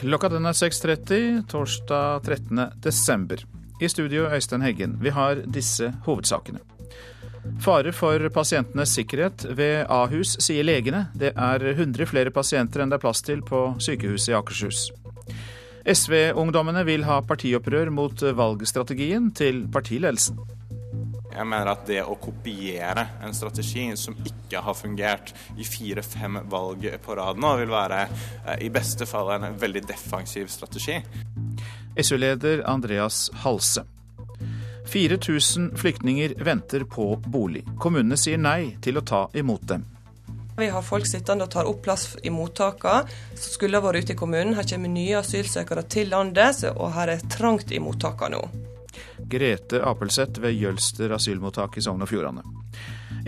Klokka den er 6.30 torsdag 13. desember. I studio Øystein Heggen. Vi har disse hovedsakene. Fare for pasientenes sikkerhet ved Ahus, sier legene. Det er 100 flere pasienter enn det er plass til på sykehuset i Akershus. SV-ungdommene vil ha partiopprør mot valgstrategien til partiledelsen. Jeg mener at det å kopiere en strategi som ikke har fungert i fire-fem valg på rad nå, vil være eh, i beste fall en veldig defensiv strategi. SU-leder Andreas Halse. 4000 flyktninger venter på bolig. Kommunene sier nei til å ta imot dem. Vi har folk sittende og tar opp plass i mottakene som skulle ha vært ute i kommunen. Her kommer nye asylsøkere til landet, og her er trangt i mottakene nå. Grete Apelseth ved Jølster asylmottak i Sogn og Fjordane.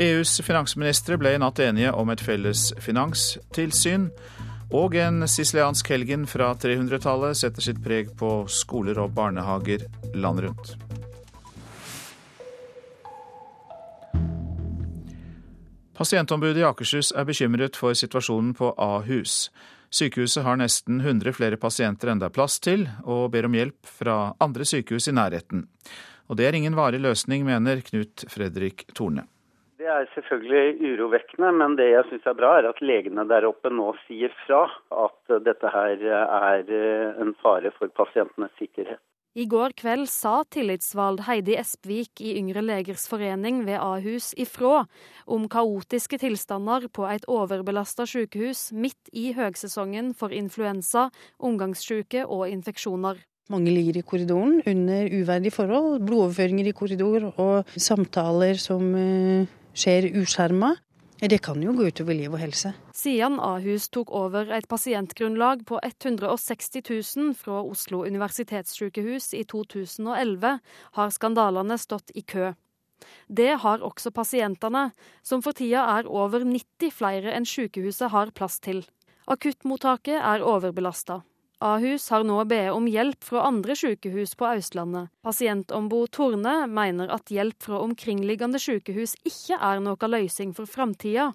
EUs finansministre ble i natt enige om et felles finanstilsyn. Og en siciliansk helgen fra 300-tallet setter sitt preg på skoler og barnehager landet rundt. Pasientombudet i Akershus er bekymret for situasjonen på Ahus. Sykehuset har nesten 100 flere pasienter enn det er plass til, og ber om hjelp fra andre sykehus i nærheten. Og det er ingen varig løsning, mener Knut Fredrik Torne. Det er selvfølgelig urovekkende, men det jeg syns er bra, er at legene der oppe nå sier fra at dette her er en fare for pasientenes sikkerhet. I går kveld sa tillitsvalgt Heidi Espvik i Yngre legers forening ved Ahus ifra om kaotiske tilstander på et overbelasta sykehus midt i høgsesongen for influensa, omgangssyke og infeksjoner. Mange ligger i korridoren under uverdige forhold. Blodoverføringer i korridor og samtaler som eh, skjer uskjerma. Det kan jo gå utover liv og helse. Siden Ahus tok over et pasientgrunnlag på 160 000 fra Oslo universitetssykehus i 2011, har skandalene stått i kø. Det har også pasientene, som for tida er over 90 flere enn sykehuset har plass til. Akuttmottaket er overbelasta. Ahus har nå bedt om hjelp fra andre sykehus på Østlandet. Pasientombud Torne mener at hjelp fra omkringliggende sykehus ikke er noen løsning for framtida,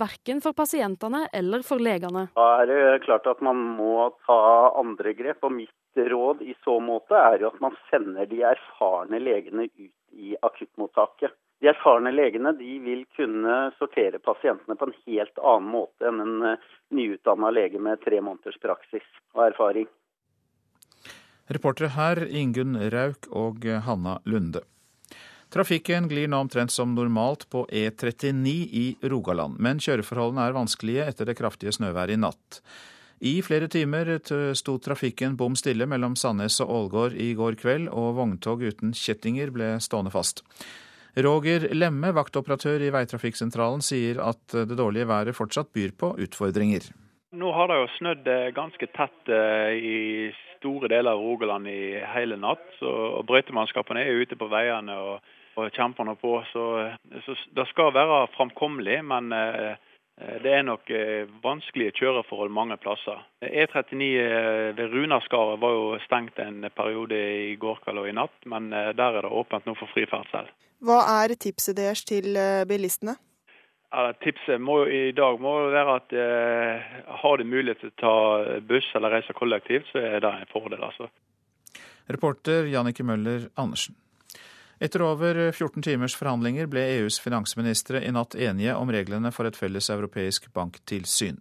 verken for pasientene eller for legene. Da er det klart at man må ta andre grep. og Mitt råd i så måte er jo at man sender de erfarne legene ut i akuttmottaket. De erfarne legene de vil kunne sortere pasientene på en helt annen måte enn en eh, nyutdanna lege med tre måneders praksis og erfaring. Reportere her Ingunn Rauk og Hanna Lunde. Trafikken glir nå omtrent som normalt på E39 i Rogaland, men kjøreforholdene er vanskelige etter det kraftige snøværet i natt. I flere timer sto trafikken bom stille mellom Sandnes og Ålgård i går kveld, og vogntog uten kjettinger ble stående fast. Roger Lemme, vaktoperatør i veitrafikksentralen, sier at det dårlige været fortsatt byr på utfordringer. Nå har det jo snødd ganske tett eh, i store deler av Rogaland i hele natt. Så, og Brøytemannskapene er ute på veiene og, og kjemper nå på. Så, så, det skal være framkommelig, men eh, det er nok eh, vanskelige kjøreforhold mange plasser. E39 ved Runaskaret var jo stengt en periode i går kveld og i natt, men der er det åpent nå for fri ferdsel. Hva er tipset deres til bilistene? Ja, tipset må, i dag må være at eh, har de mulighet til å ta buss eller reise kollektivt, så er det en fordel. altså. Reporter Jannike Møller Andersen. Etter over 14 timers forhandlinger ble EUs finansministre i natt enige om reglene for et felles europeisk banktilsyn.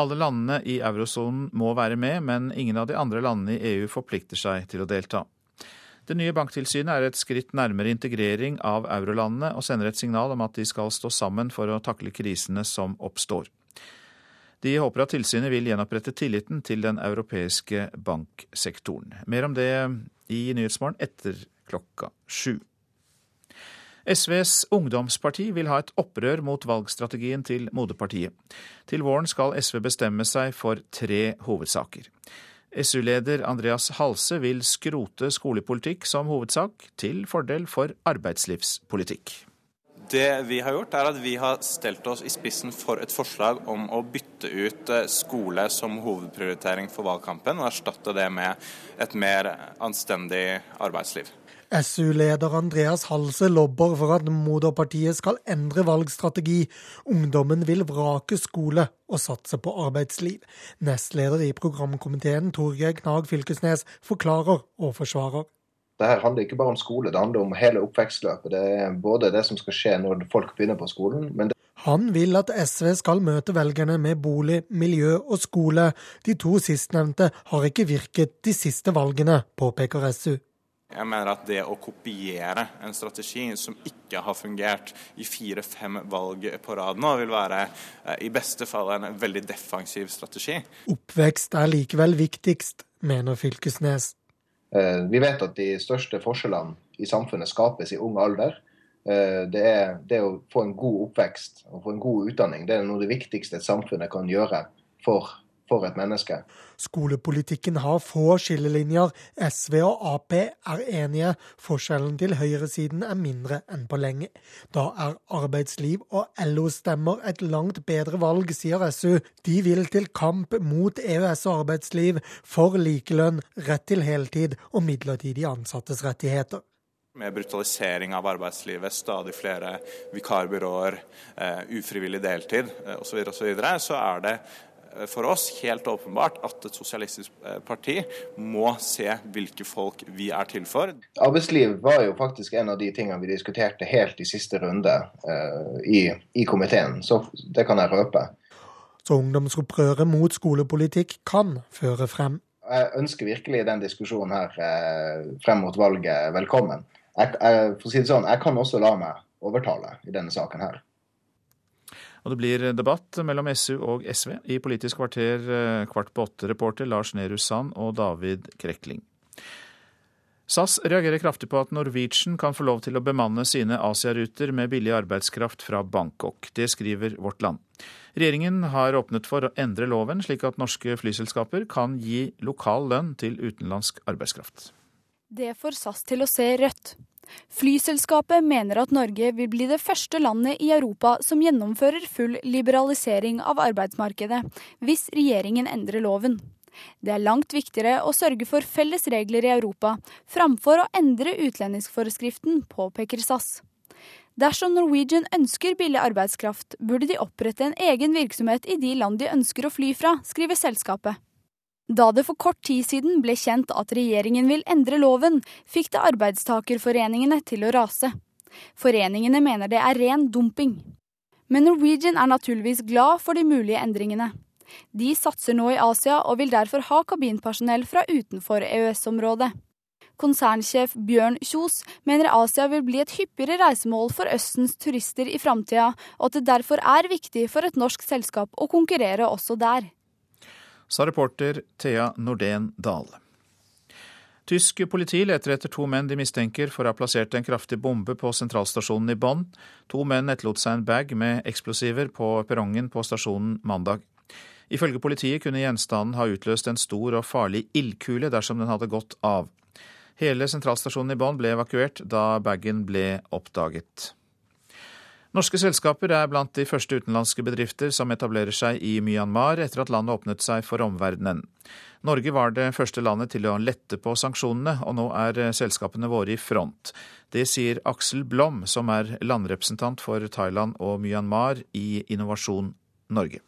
Alle landene i eurosonen må være med, men ingen av de andre landene i EU forplikter seg til å delta. Det nye banktilsynet er et skritt nærmere integrering av eurolandene og sender et signal om at de skal stå sammen for å takle krisene som oppstår. De håper at tilsynet vil gjenopprette tilliten til den europeiske banksektoren. Mer om det i Nyhetsmorgen etter klokka sju. SVs ungdomsparti vil ha et opprør mot valgstrategien til moderpartiet. Til våren skal SV bestemme seg for tre hovedsaker. SU-leder Andreas Halse vil skrote skolepolitikk som hovedsak, til fordel for arbeidslivspolitikk. Det vi har gjort, er at vi har stelt oss i spissen for et forslag om å bytte ut eh, skole som hovedprioritering for valgkampen, og erstatte det med et mer anstendig arbeidsliv. SU-leder Andreas Halse lobber for at moderpartiet skal endre valgstrategi. Ungdommen vil vrake skole og satse på arbeidsliv. Nestleder i programkomiteen Torgeir Knag Fylkesnes forklarer og forsvarer. Dette handler ikke bare om skole, det handler om hele oppvekstløpet. Det er både det som skal skje når folk begynner på skolen, men det han vil at SV skal møte velgerne med bolig, miljø og skole. De to sistnevnte har ikke virket de siste valgene, påpeker SU. Jeg mener at det å kopiere en strategi som ikke har fungert i fire-fem valg på rad nå, vil være eh, i beste fall en veldig defensiv strategi. Oppvekst er likevel viktigst, mener Fylkesnes. Eh, vi vet at de største forskjellene i samfunnet skapes i ung alder. Eh, det, er, det å få en god oppvekst og få en god utdanning det er noe av det viktigste et samfunnet kan gjøre for, for et menneske. Skolepolitikken har få skillelinjer. SV og Ap er enige. Forskjellen til høyresiden er mindre enn på lenge. Da er arbeidsliv og LO-stemmer et langt bedre valg, sier SU. De vil til kamp mot EØS og arbeidsliv, for likelønn, rett til heltid og midlertidige ansattes rettigheter. Med brutalisering av arbeidslivet, stadig flere vikarbyråer, uh, ufrivillig deltid osv., uh, osv., så, så er det for oss helt åpenbart at et sosialistisk parti må se hvilke folk vi er til for. Arbeidsliv var jo faktisk en av de tingene vi diskuterte helt i siste runde i, i komiteen, så det kan jeg røpe. Så ungdomsopprøret mot skolepolitikk kan føre frem? Jeg ønsker virkelig den diskusjonen her frem mot valget velkommen jeg, jeg, for å si det sånn, jeg kan også la meg overtale i denne saken her. Og det blir debatt mellom SU og SV i Politisk kvarter eh, kvart på åtte-reporter Lars Nehru Sand og David Krekling. SAS reagerer kraftig på at Norwegian kan få lov til å bemanne sine Asiaruter med billig arbeidskraft fra Bangkok. Det skriver Vårt Land. Regjeringen har åpnet for å endre loven, slik at norske flyselskaper kan gi lokal lønn til utenlandsk arbeidskraft. Det får SAS til å se rødt. Flyselskapet mener at Norge vil bli det første landet i Europa som gjennomfører full liberalisering av arbeidsmarkedet, hvis regjeringen endrer loven. Det er langt viktigere å sørge for felles regler i Europa, framfor å endre utlendingsforskriften, påpeker SAS. Dersom Norwegian ønsker billig arbeidskraft, burde de opprette en egen virksomhet i de land de ønsker å fly fra, skriver selskapet. Da det for kort tid siden ble kjent at regjeringen vil endre loven, fikk det arbeidstakerforeningene til å rase. Foreningene mener det er ren dumping. Men Norwegian er naturligvis glad for de mulige endringene. De satser nå i Asia og vil derfor ha kabinpersonell fra utenfor EØS-området. Konsernsjef Bjørn Kjos mener Asia vil bli et hyppigere reisemål for Østens turister i framtida, og at det derfor er viktig for et norsk selskap å konkurrere også der sa reporter Thea Nordén Dahl. Tysk politi leter etter to menn de mistenker for å ha plassert en kraftig bombe på sentralstasjonen i Bonn. To menn etterlot seg en bag med eksplosiver på perrongen på stasjonen mandag. Ifølge politiet kunne gjenstanden ha utløst en stor og farlig ildkule dersom den hadde gått av. Hele sentralstasjonen i Bonn ble evakuert da bagen ble oppdaget. Norske selskaper er blant de første utenlandske bedrifter som etablerer seg i Myanmar etter at landet åpnet seg for omverdenen. Norge var det første landet til å lette på sanksjonene, og nå er selskapene våre i front. Det sier Aksel Blom, som er landrepresentant for Thailand og Myanmar i Innovasjon Norge.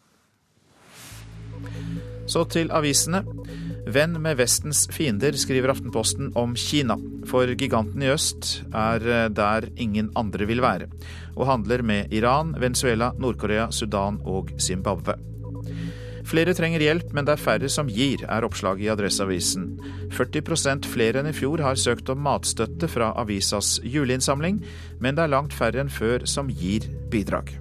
Så til avisene. Venn med Vestens fiender, skriver Aftenposten om Kina. For giganten i øst er der ingen andre vil være, og handler med Iran, Venezuela, Nord-Korea, Sudan og Zimbabwe. Flere trenger hjelp, men det er færre som gir, er oppslaget i Adresseavisen. 40% flere enn i fjor har søkt om matstøtte fra avisas juleinnsamling, men det er langt færre enn før som gir bidrag.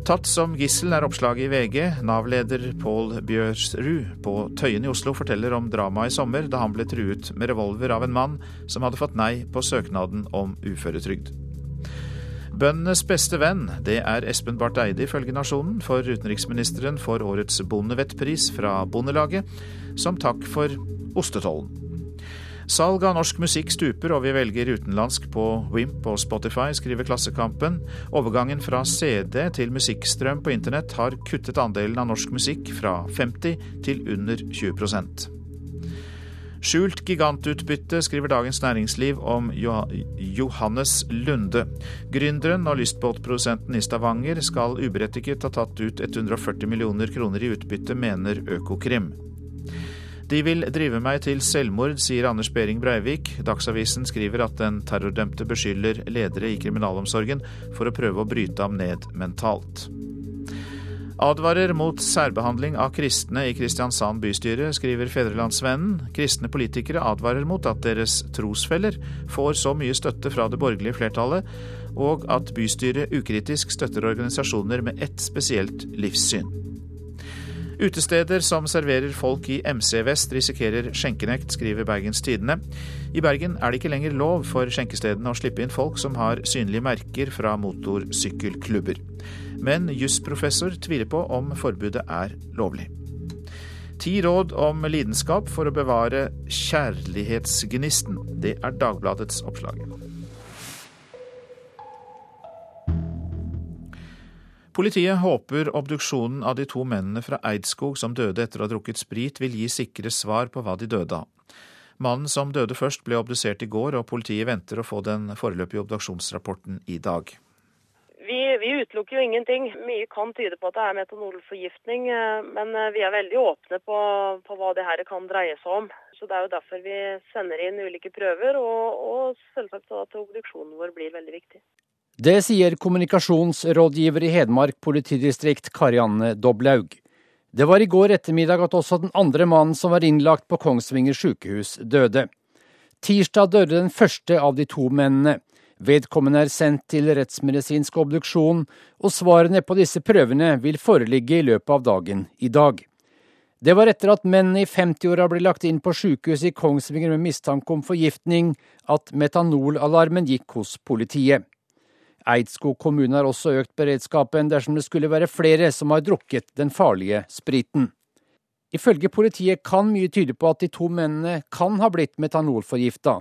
Tatt som gissel er oppslaget i VG. Nav-leder Pål Bjørsrud på Tøyen i Oslo forteller om dramaet i sommer da han ble truet med revolver av en mann som hadde fått nei på søknaden om uføretrygd. Bøndenes beste venn, det er Espen Barth Eide ifølge Nasjonen, for utenriksministeren får årets bondevettpris fra Bondelaget, som takk for ostetollen. Salg av norsk musikk stuper, og vi velger utenlandsk på Wimp og Spotify, skriver Klassekampen. Overgangen fra CD til musikkstrøm på internett har kuttet andelen av norsk musikk fra 50 til under 20% Skjult gigantutbytte, skriver Dagens Næringsliv om Johannes Lunde. Gründeren og lystbåtprodusenten i Stavanger skal uberettiget ha tatt ut 140 millioner kroner i utbytte, mener Økokrim. De vil drive meg til selvmord, sier Anders Behring Breivik. Dagsavisen skriver at den terrordømte beskylder ledere i kriminalomsorgen for å prøve å bryte ham ned mentalt advarer mot særbehandling av kristne i Kristiansand bystyre, skriver Fedrelandsvennen. Kristne politikere advarer mot at deres trosfeller får så mye støtte fra det borgerlige flertallet, og at bystyret ukritisk støtter organisasjoner med ett spesielt livssyn. Utesteder som serverer folk i MC-vest risikerer skjenkenekt, skriver Bergens Tidende. I Bergen er det ikke lenger lov for skjenkestedene å slippe inn folk som har synlige merker fra motorsykkelklubber. Men jusprofessor tviler på om forbudet er lovlig. Ti råd om lidenskap for å bevare kjærlighetsgnisten. Det er Dagbladets oppslag. Politiet håper obduksjonen av de to mennene fra Eidskog som døde etter å ha drukket sprit, vil gi sikre svar på hva de døde av. Mannen som døde først, ble obdusert i går, og politiet venter å få den foreløpige obduksjonsrapporten i dag. Vi, vi, utelukker jo ingenting. Mye kan tyde på at det er metanolforgiftning, eh, men eh, vi er veldig åpne på, på, hva det her kan dreie seg om. Så Det er jo derfor vi sender inn ulike prøver, og, og selvsagt at obduksjonen vår blir veldig viktig. Det sier kommunikasjonsrådgiver i Hedmark politidistrikt Karianne Doblaug. Det var i går ettermiddag at også den andre mannen som var innlagt på Kongsvinger sykehus, døde. Tirsdag døde den første av de to mennene. Vedkommende er sendt til rettsmedisinsk obduksjon, og svarene på disse prøvene vil foreligge i løpet av dagen i dag. Det var etter at mennene i 50-åra ble lagt inn på sykehuset i Kongsvinger med mistanke om forgiftning, at metanolalarmen gikk hos politiet. Eidskog kommune har også økt beredskapen dersom det skulle være flere som har drukket den farlige spriten. Ifølge politiet kan mye tyde på at de to mennene kan ha blitt metanolforgifta,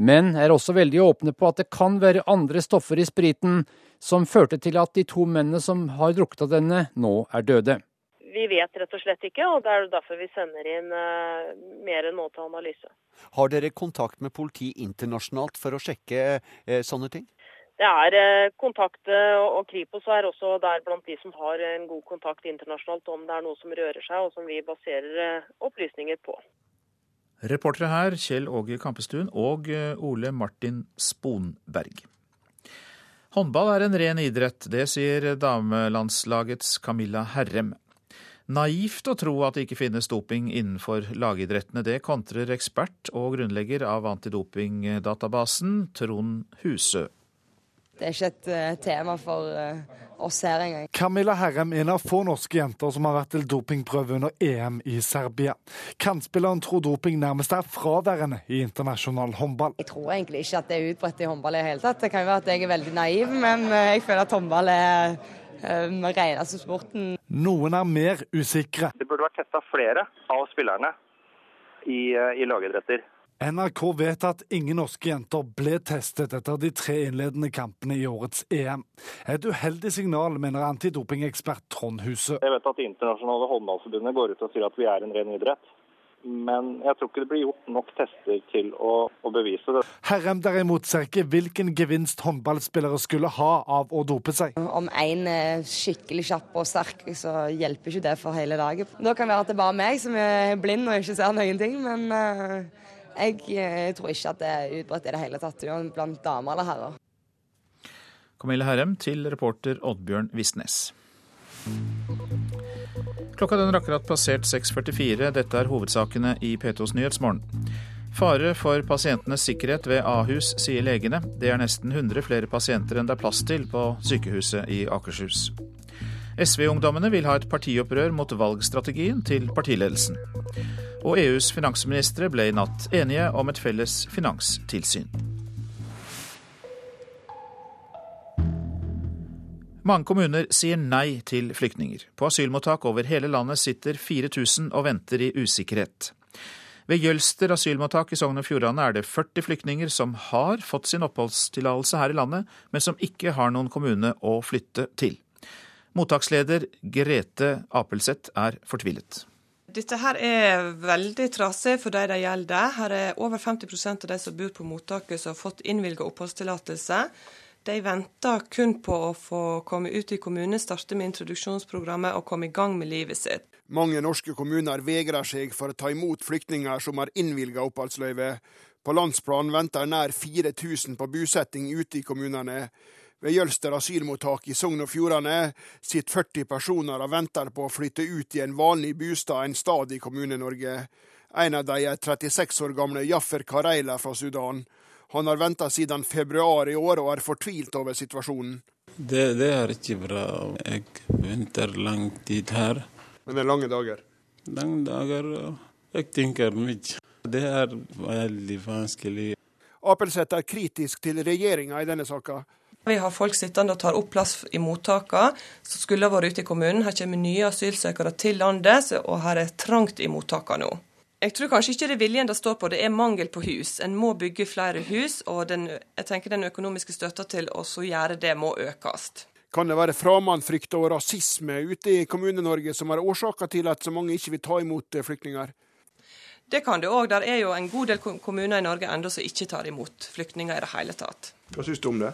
men er også veldig åpne på at det kan være andre stoffer i spriten som førte til at de to mennene som har drukket av denne, nå er døde. Vi vet rett og slett ikke, og det er derfor vi sender inn uh, mer nå til analyse. Har dere kontakt med politi internasjonalt for å sjekke uh, sånne ting? Det er uh, kontakt, og Kripos er også der blant de som har en god kontakt internasjonalt om det er noe som rører seg, og som vi baserer opplysninger på. Reportere her Kjell Åge Kampestuen og eh, Ole Martin Sponberg. Håndball er en ren idrett, det sier damelandslagets Camilla Herrem. Naivt å tro at det ikke finnes doping innenfor lagidrettene. Det kontrer ekspert og grunnlegger av antidopingdatabasen, Trond Husø. Det er ikke et uh, tema for uh, oss her engang. Camilla Herrem er en av få norske jenter som har vært til dopingprøve under EM i Serbia. Kantspilleren tror doping nærmest er fraværende i internasjonal håndball. Jeg tror egentlig ikke at det er utbredt i håndball i det hele tatt. Det kan jo være at jeg er veldig naiv, men uh, jeg føler at håndball er den reneste sporten. Noen er mer usikre. Det burde vært testa flere av spillerne i, i lagidretter. NRK vet at ingen norske jenter ble testet etter de tre innledende kampene i årets EM. Et uheldig signal, mener antidopingekspert Trond Huse. Jeg vet at Det internasjonale håndballforbundet går ut og sier at vi er en ren idrett. Men jeg tror ikke det blir gjort nok tester til å, å bevise det. Herrem derimot ser ikke hvilken gevinst håndballspillere skulle ha av å dope seg. Om én er skikkelig kjapp og sterk, så hjelper ikke det for hele laget. Da kan det være at det er bare meg som er blind og ikke ser noen ting, men uh jeg jeg, tror ikke at det er utbredt i det hele tatt, blant damer eller herrer. Camille Herrem til reporter Oddbjørn Visnes. Klokka den akkurat passert 6.44. Dette er hovedsakene i P2s Nyhetsmorgen. Fare for pasientenes sikkerhet ved Ahus, sier legene. Det er nesten 100 flere pasienter enn det er plass til på sykehuset i Akershus. SV-ungdommene vil ha et partiopprør mot valgstrategien til partiledelsen og EUs finansministre ble i natt enige om et felles finanstilsyn. Mange kommuner sier nei til flyktninger. På asylmottak over hele landet sitter 4000 og venter i usikkerhet. Ved Jølster asylmottak i Sogn og Fjordane er det 40 flyktninger som har fått sin oppholdstillatelse her i landet, men som ikke har noen kommune å flytte til. Mottaksleder Grete Apelseth er fortvilet. Dette her er veldig trasig for de det gjelder. Her er over 50% av de som bor på mottaket som har fått innvilget oppholdstillatelse. De venter kun på å få komme ut i kommunen, starte med introduksjonsprogrammet og komme i gang med livet sitt. Mange norske kommuner vegrer seg for å ta imot flyktninger som har innvilga oppholdsløyve. På landsplan venter nær 4000 på bosetting ute i kommunene. Ved Jølster asylmottak i Sogn og Fjordane sitter 40 personer og venter på å flytte ut i en vanlig bostad en stad i Kommune-Norge. En av dem er 36 år gamle Jaffer Kareila fra Sudan. Han har venta siden februar i år og er fortvilt over situasjonen. Det, det, er ikke bra. Jeg venter lang tid her. Men det er lange dager? Lange dager, jeg tenker mye. Det er veldig vanskelig. Apelseth er kritisk til regjeringa i denne saka. Vi har folk sittende og tar opp plass i mottakene som skulle ha vært ute i kommunen. Her kommer nye asylsøkere til landet, og her er trangt i mottakene nå. Jeg tror kanskje ikke det er viljen det står på, det er mangel på hus. En må bygge flere hus, og den, jeg tenker den økonomiske støtta til å gjøre det må økes. Kan det være framandfrykt og rasisme ute i Kommune-Norge som er årsaka til at så mange ikke vil ta imot flyktninger? Det kan det òg. Der er jo en god del kommuner i Norge ennå som ikke tar imot flyktninger i det hele tatt. Hva syns du om det?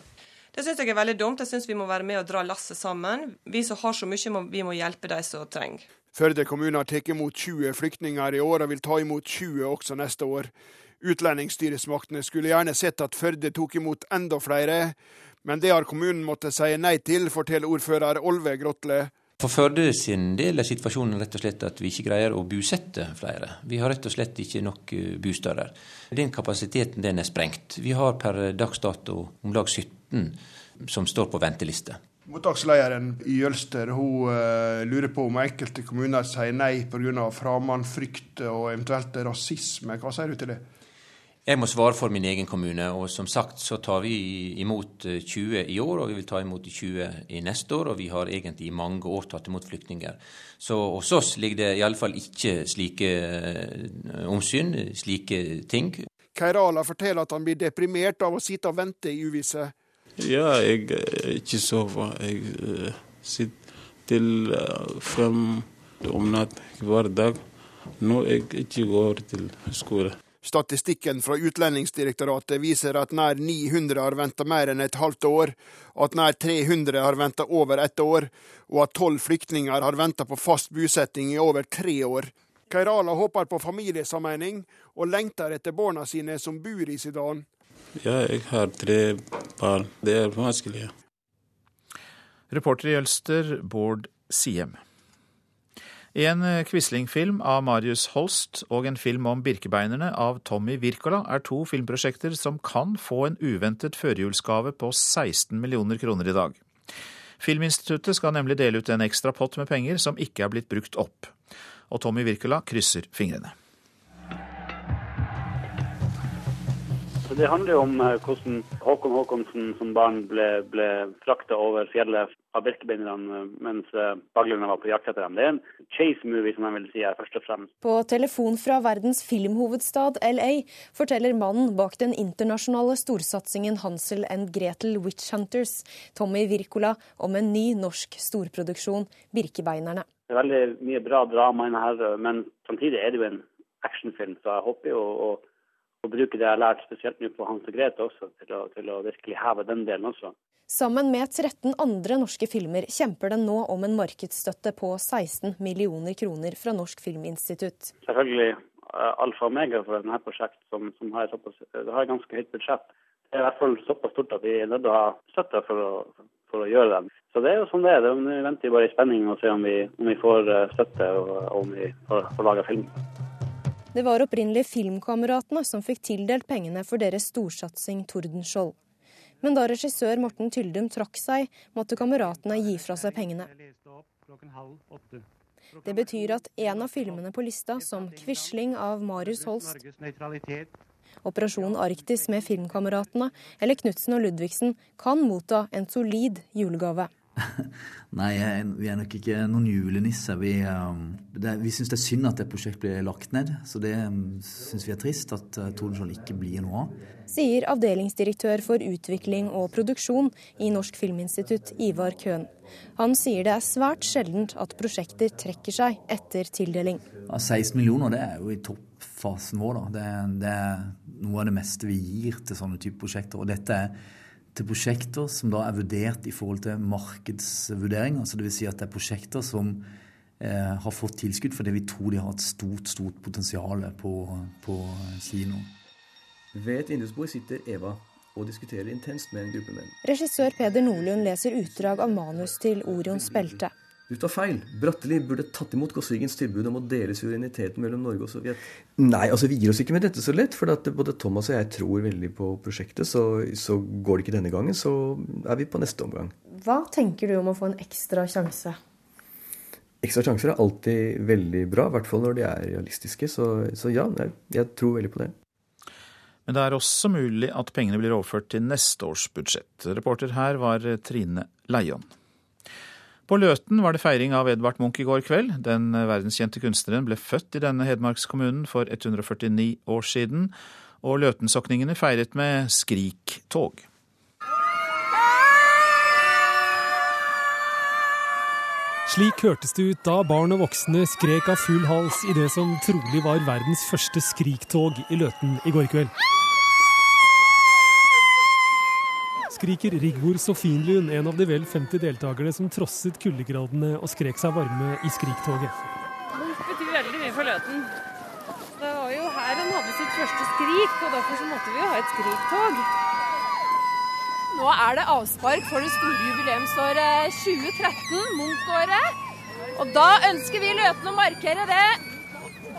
Det syns jeg er veldig dumt. Jeg syns vi må være med og dra lasset sammen. Vi som har så mye, må, vi må hjelpe de som trenger. Førde kommune har tatt imot 20 flyktninger i år, og vil ta imot 20 også neste år. Utlendingsstyresmaktene skulle gjerne sett at Førde tok imot enda flere, men det har kommunen måttet si nei til, forteller ordfører Olve Grotle. For Førde sin del er situasjonen rett og slett at vi ikke greier å bosette flere. Vi har rett og slett ikke nok eh, bosteder. Den kapasiteten den er sprengt. Vi har per dags dato om lag 17 som står på venteliste. Mottakslederen i Jølster hun uh, lurer på om enkelte kommuner sier nei pga. framandfrykt og eventuelt rasisme. Hva sier du til det? Jeg må svare for min egen kommune, og som sagt så tar vi imot 20 eh, i år, og vi vil ta imot 20 i neste år, og vi har egentlig i mange år tatt imot flyktninger. Så hos oss ligger det iallfall ikke slike eh, omsyn, slike ting. Keirala forteller at han blir deprimert av å sitte og vente i uvisse. Ja, jeg er ikke sover. Jeg uh, sitter til uh, fem om natt hver dag. Nå jeg ikke går til skole. Statistikken fra Utlendingsdirektoratet viser at nær 900 har venta mer enn et halvt år, at nær 300 har venta over ett år, og at tolv flyktninger har venta på fast bosetting i over tre år. Kairala håper på familiesammening, og lengter etter barna sine som bor i Sudan. Ja, jeg har tre barn. Det er vanskelig. Reporter i Jølster, Bård Siem. En eh, Quisling-film av Marius Holst og en film om birkebeinerne av Tommy Wirkola er to filmprosjekter som kan få en uventet førjulsgave på 16 millioner kroner i dag. Filminstituttet skal nemlig dele ut en ekstra pott med penger som ikke er blitt brukt opp. Og Tommy Wirkola krysser fingrene. Det handler jo om eh, hvordan Håkon Håkonsen som barn ble, ble frakta over fjellet av birkebeinerne eh, mens eh, baglerne var på jakt etter dem. Det er en chase-movie, som jeg vil si er først og fremst. På telefon fra verdens filmhovedstad LA forteller mannen bak den internasjonale storsatsingen Hansel and Gretel Witch Hunters, Tommy Wirkola, om en ny norsk storproduksjon, 'Birkebeinerne'. Det er veldig mye bra drama inne her, men samtidig er det jo en actionfilm, så jeg håper jo å å bruke det jeg har lært, spesielt nå på Hans og Grete også, til å, til å virkelig heve den delen også. Sammen med 13 andre norske filmer kjemper den nå om en markedsstøtte på 16 millioner kroner fra Norsk Filminstitutt. Selvfølgelig uh, alfa og omega for denne prosjektet, som, som har, såpass, det har et ganske høyt budsjett. Det er i hvert fall såpass stort at vi er nødt til å ha støtte for å, for å gjøre det. Så det er jo sånn det er. Nå venter vi bare i spenning og ser om vi, om vi får eh, støtte og, og om vi får, får laga film. Det var opprinnelig Filmkameratene som fikk tildelt pengene for deres storsatsing Tordenskjold. Men da regissør Morten Tyldum trakk seg, måtte kameratene gi fra seg pengene. Det betyr at en av filmene på lista, som 'Quisling' av Marius Holst, 'Operasjon Arktis' med Filmkameratene eller 'Knutsen og Ludvigsen', kan motta en solid julegave. Nei, vi er nok ikke noen julenisser. Vi, det, vi syns det er synd at det prosjektet blir lagt ned. Så det syns vi er trist at Tordenskiold ikke blir noe av. Sier avdelingsdirektør for utvikling og produksjon i Norsk Filminstitutt, Ivar Køhn. Han sier det er svært sjeldent at prosjekter trekker seg etter tildeling. Ja, 16 millioner det er jo i toppfasen vår. Det, det er noe av det meste vi gir til sånne type prosjekter. Og dette er til prosjekter som da er vurdert i forhold til markedsvurdering. Altså Dvs. Si at det er prosjekter som eh, har fått tilskudd fordi vi tror de har et stort stort potensial på, på kino. Ved et vindusbord sitter Eva og diskuterer intenst med en gruppe menn. Regissør Peder Nordlund leser utdrag av manus til Orions belte. Du tar feil. Bratteli burde tatt imot Gåsvigens tilbud om å dele suvereniteten mellom Norge og Sovjet. Nei, altså vi gir oss ikke med dette så lett. For at både Thomas og jeg tror veldig på prosjektet. Så, så går det ikke denne gangen, så er vi på neste omgang. Hva tenker du om å få en ekstra sjanse? Ekstra sjanser er alltid veldig bra, i hvert fall når de er realistiske. Så, så ja, jeg tror veldig på det. Men det er også mulig at pengene blir overført til neste års budsjett. Reporter her var Trine Leion. På Løten var det feiring av Edvard Munch i går kveld. Den verdenskjente kunstneren ble født i denne hedmarkskommunen for 149 år siden, og løtensokningene feiret med skriktog. Slik hørtes det ut da barn og voksne skrek av full hals i det som trolig var verdens første skriktog i Løten i går kveld. skriker Rigvor Sofienlund, en av de vel 50 deltakerne som trosset kuldegradene og skrek seg varme i Skriktoget. Det betyr veldig mye for Løten. Det var jo her han hadde sitt første skrik, og derfor så måtte vi jo ha et skriktog. Nå er det avspark for det store jubileumsåret 2013, Munch-året. Og da ønsker vi Løten å markere det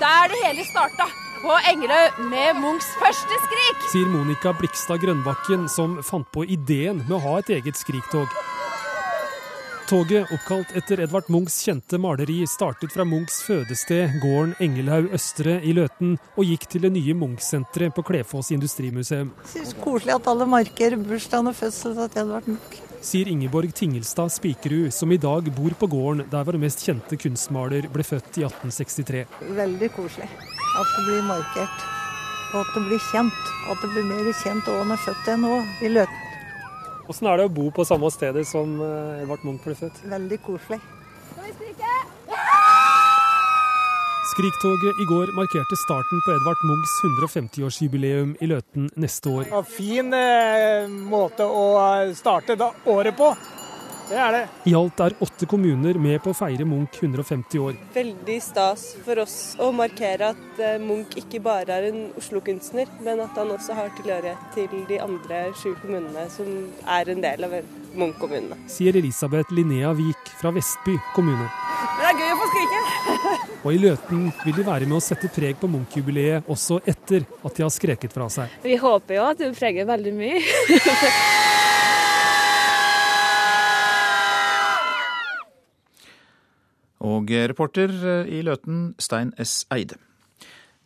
der det hele starta på Engelø med Munchs første skrik. Sier Monica Blikstad Grønbakken, som fant på ideen med å ha et eget skriktog. Toget, oppkalt etter Edvard Munchs kjente maleri, startet fra Munchs fødested, gården Engelhaug Østre i Løten, og gikk til det nye Munch-senteret på Klefoss industrimuseum. Synes koselig at alle marker bursdagen og fødselen til Edvard Munch. Sier Ingeborg Tingelstad Spikerud, som i dag bor på gården der vår mest kjente kunstmaler ble født i 1863. Veldig koselig. At det blir markert, og at det blir kjent. At det blir mer kjent òg når født enn nå, i Løten. Hvordan er det å bo på samme stedet som eh, Edvard Munch ble født? Veldig koselig. Skal vi skrike? Skriktoget i går markerte starten på Edvard Munchs 150-årsjubileum i Løten neste år. En Fin eh, måte å starte året på. Det er det. I alt er åtte kommuner med på å feire Munch 150 år. Veldig stas for oss å markere at eh, Munch ikke bare er en Oslo-kunstner, men at han også har tilhørighet til de andre sju kommunene som er en del av Munch-kommunene. Sier Elisabeth Linnea Vik fra Vestby kommune. Det er gøy å få skrike! Og i Løten vil de være med å sette preg på Munch-jubileet også etter at de har skreket fra seg. Vi håper jo at det preger veldig mye. Og reporter eh, i Løten, Stein S. Eide.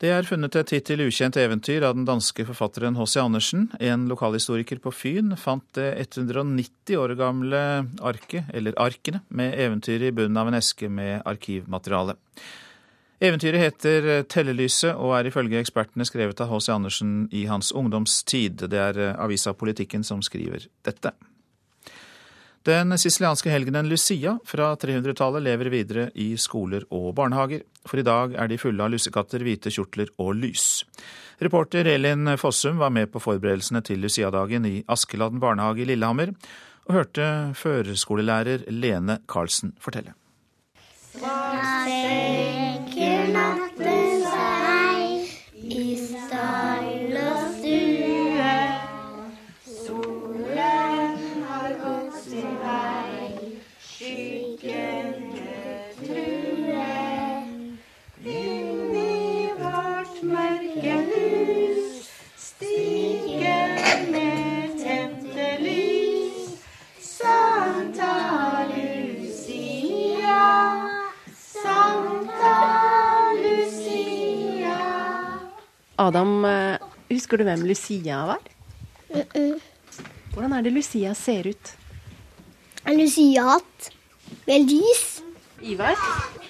Det er funnet et hittil ukjent eventyr av den danske forfatteren H.C. Andersen. En lokalhistoriker på Fyn fant det 190 år gamle arket, eller arkene, med eventyret i bunnen av en eske med arkivmateriale. Eventyret heter Tellelyset og er ifølge ekspertene skrevet av H.C. Andersen i hans ungdomstid. Det er avisa Politikken som skriver dette. Den sicilianske helgenen Lucia fra 300-tallet lever videre i skoler og barnehager. For i dag er de fulle av lussekatter, hvite kjortler og lys. Reporter Elin Fossum var med på forberedelsene til Lucia-dagen i Askeladden barnehage i Lillehammer, og hørte førskolelærer Lene Karlsen fortelle. Adam, eh, husker du hvem Lucia var? Hvordan er det Lucia ser ut? Lucia-hatt med lys. Ivar,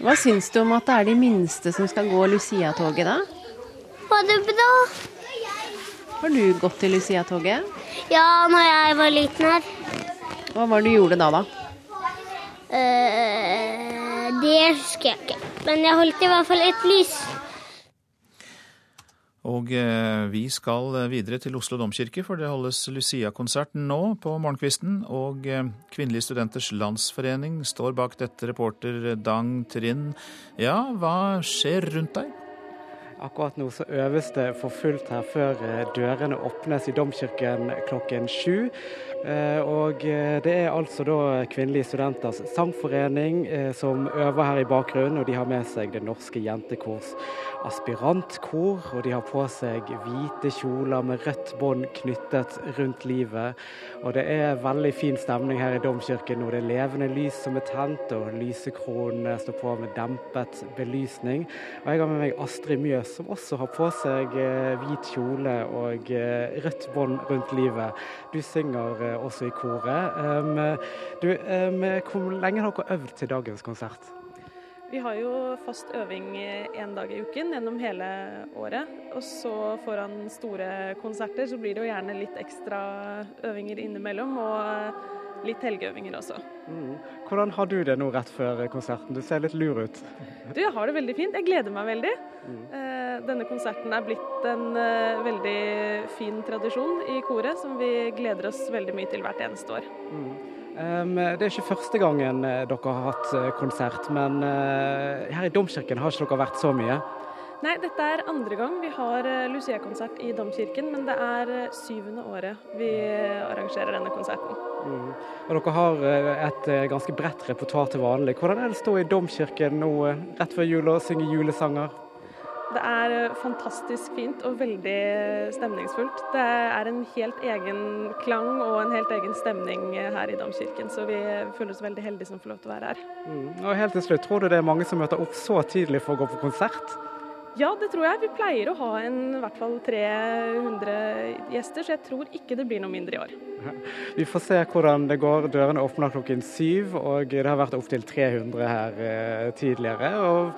hva syns du om at det er de minste som skal gå Lucia-toget, da? Var det bra? Har du gått til Lucia-toget? Ja, når jeg var liten her. Hva var det du gjorde da, da? Uh, det husker jeg ikke. Men jeg holdt i hvert fall et lys. Og eh, vi skal videre til Oslo domkirke, for det holdes Lucia-konsert nå på morgenkvisten. Og eh, Kvinnelige studenters landsforening står bak dette, reporter Dang Trind. Ja, hva skjer rundt deg? Akkurat nå så øves det for fullt her før eh, dørene åpnes i domkirken klokken sju. Eh, og eh, det er altså da Kvinnelige studenters sangforening som øver her i bakgrunnen. Og de har med seg Det Norske Jentekors aspirantkor. Og de har på seg hvite kjoler med rødt bånd knyttet rundt livet. Og det er veldig fin stemning her i domkirken nå. Det er levende lys som er tent, og lysekronene står på med dempet belysning. Og jeg har med meg Astrid Mjøs, som også har på seg hvit kjole og rødt bånd rundt livet. Du synger også i koret. Du, hvor lenge har dere øvd til dagens konsert? Vi har jo fast øving én dag i uken gjennom hele året. Og så foran store konserter så blir det jo gjerne litt ekstra øvinger innimellom. og litt helgeøvinger også. Mm. Hvordan har du det nå rett før konserten? Du ser litt lur ut. Du, Jeg har det veldig fint. Jeg gleder meg veldig. Mm. Denne konserten er blitt en veldig fin tradisjon i koret, som vi gleder oss veldig mye til hvert eneste år. Mm. Um, det er ikke første gangen dere har hatt konsert, men uh, her i Domkirken har ikke dere vært så mye? Nei, dette er andre gang vi har Lucia-konsert i Domkirken, men det er syvende året vi arrangerer denne konserten. Mm. Og Dere har et ganske bredt repertoar til vanlig. Hvordan er det å stå i Domkirken nå rett før jul og synge julesanger? Det er fantastisk fint og veldig stemningsfullt. Det er en helt egen klang og en helt egen stemning her i Domkirken, så vi føler oss veldig heldige som får lov til å være her. Mm. Og helt til slutt, Tror du det er mange som møter opp så tidlig for å gå på konsert? Ja, det tror jeg. Vi pleier å ha en, i hvert fall 300 gjester, så jeg tror ikke det blir noe mindre i år. Vi får se hvordan det går. Dørene åpner klokken syv, og det har vært opptil 300 her eh, tidligere. og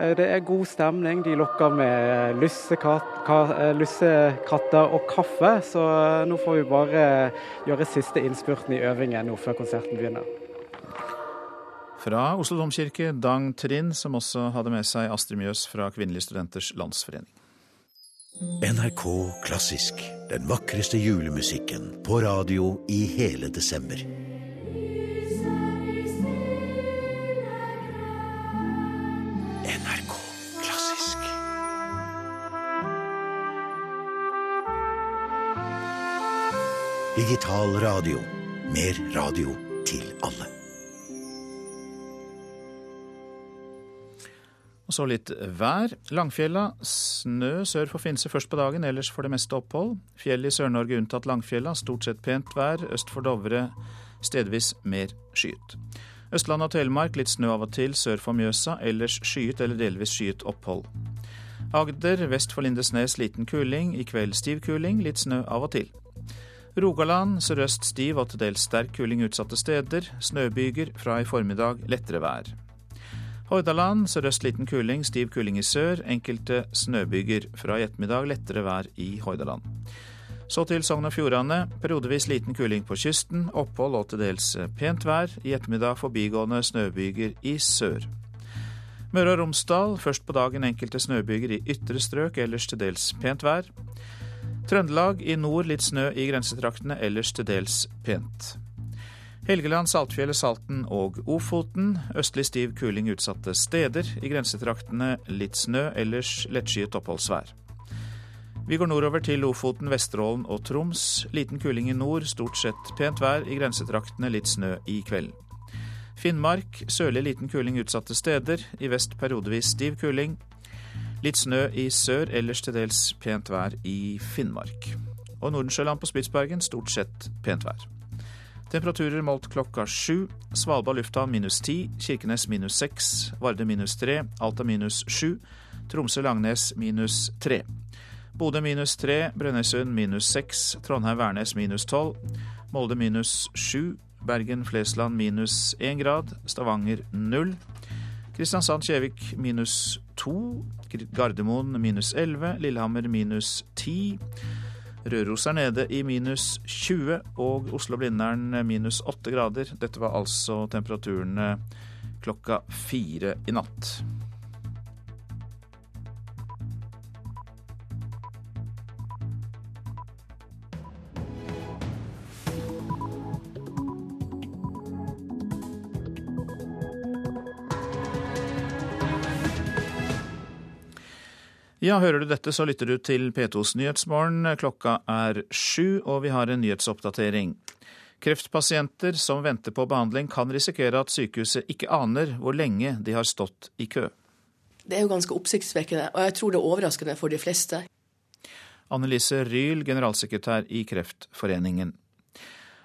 eh, det er god stemning. De lokker med lussekatter og kaffe. Så nå får vi bare gjøre siste innspurten i øvingen nå før konserten begynner. Fra Oslo domkirke, Dang Trind, som også hadde med seg Astrid Mjøs fra Kvinnelige studenters landsforening. NRK Klassisk. Den vakreste julemusikken på radio i hele desember. NRK Klassisk. Digital radio. Mer radio til alle. Og så litt vær. Langfjella snø sør for Finse først på dagen, ellers for det meste opphold. Fjell i Sør-Norge unntatt Langfjella, stort sett pent vær. Øst for Dovre stedvis mer skyet. Østland og Telemark litt snø av og til sør for Mjøsa, ellers skyet eller delvis skyet opphold. Agder vest for Lindesnes liten kuling, i kveld stiv kuling, litt snø av og til. Rogaland sørøst stiv og til dels sterk kuling utsatte steder. Snøbyger fra i formiddag lettere vær. Hordaland sørøst liten kuling, stiv kuling i sør. Enkelte snøbyger. Fra i ettermiddag lettere vær i Hordaland. Så til Sogn og Fjordane. Periodevis liten kuling på kysten. Opphold og til dels pent vær. I ettermiddag forbigående snøbyger i sør. Møre og Romsdal først på dagen enkelte snøbyger i ytre strøk, ellers til dels pent vær. Trøndelag i nord litt snø i grensetraktene, ellers til dels pent. Helgeland, Saltfjellet, Salten og Ofoten. Østlig stiv kuling utsatte steder. I grensetraktene litt snø, ellers lettskyet oppholdsvær. Vi går nordover til Lofoten, Vesterålen og Troms. Liten kuling i nord, stort sett pent vær. I grensetraktene litt snø i kveld. Finnmark sørlig liten kuling utsatte steder. I vest periodevis stiv kuling. Litt snø i sør, ellers til dels pent vær i Finnmark. Og Nordensjøland på Spitsbergen stort sett pent vær. Temperaturer målt klokka sju. Svalbard lufthavn minus ti. Kirkenes minus seks. Varde minus tre. Alta minus sju. Tromsø-Langnes minus tre. Bodø minus tre. Brønnøysund minus seks. Trondheim-Værnes minus tolv. Molde minus sju. Bergen-Flesland minus 1 grad. Stavanger 0. Kristiansand-Kjevik minus 2. Gardermoen minus 11. Lillehammer minus 10. Røros er nede i minus 20, og Oslo-Blindern minus 8 grader. Dette var altså temperaturene klokka fire i natt. Ja, hører du dette, så lytter du til P2s Nyhetsmorgen. Klokka er sju, og vi har en nyhetsoppdatering. Kreftpasienter som venter på behandling, kan risikere at sykehuset ikke aner hvor lenge de har stått i kø. Det er jo ganske oppsiktsvekkende, og jeg tror det er overraskende for de fleste. Annelise Ryl, generalsekretær i Kreftforeningen.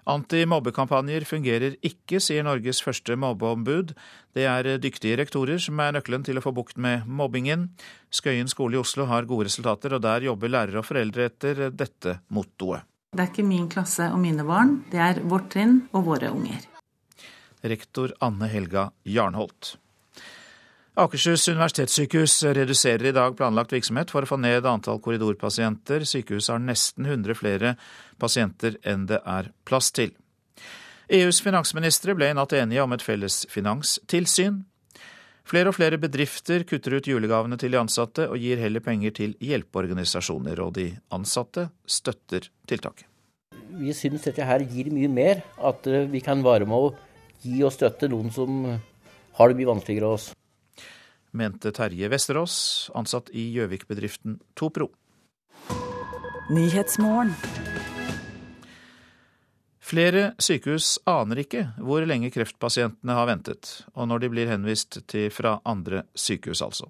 Antimobbekampanjer fungerer ikke, sier Norges første mobbeombud. Det er dyktige rektorer som er nøkkelen til å få bukt med mobbingen. Skøyen skole i Oslo har gode resultater, og der jobber lærere og foreldre etter dette mottoet. Det er ikke min klasse og mine barn, det er vårt trinn og våre unger. Rektor Anne Helga Jarnholt. Akershus universitetssykehus reduserer i dag planlagt virksomhet for å få ned antall korridorpasienter. Sykehuset har nesten 100 flere pasienter enn det er plass til. EUs finansministre ble i natt enige om et felles finanstilsyn. Flere og flere bedrifter kutter ut julegavene til de ansatte og gir heller penger til hjelpeorganisasjoner, og de ansatte støtter tiltaket. Vi syns dette her gir mye mer, at vi kan være med å gi og støtte noen som har det mye vanskeligere enn oss mente Terje Vesterås, ansatt i Gjøvik-bedriften Topro. Flere sykehus aner ikke hvor lenge kreftpasientene har ventet, og når de blir henvist til fra andre sykehus, altså.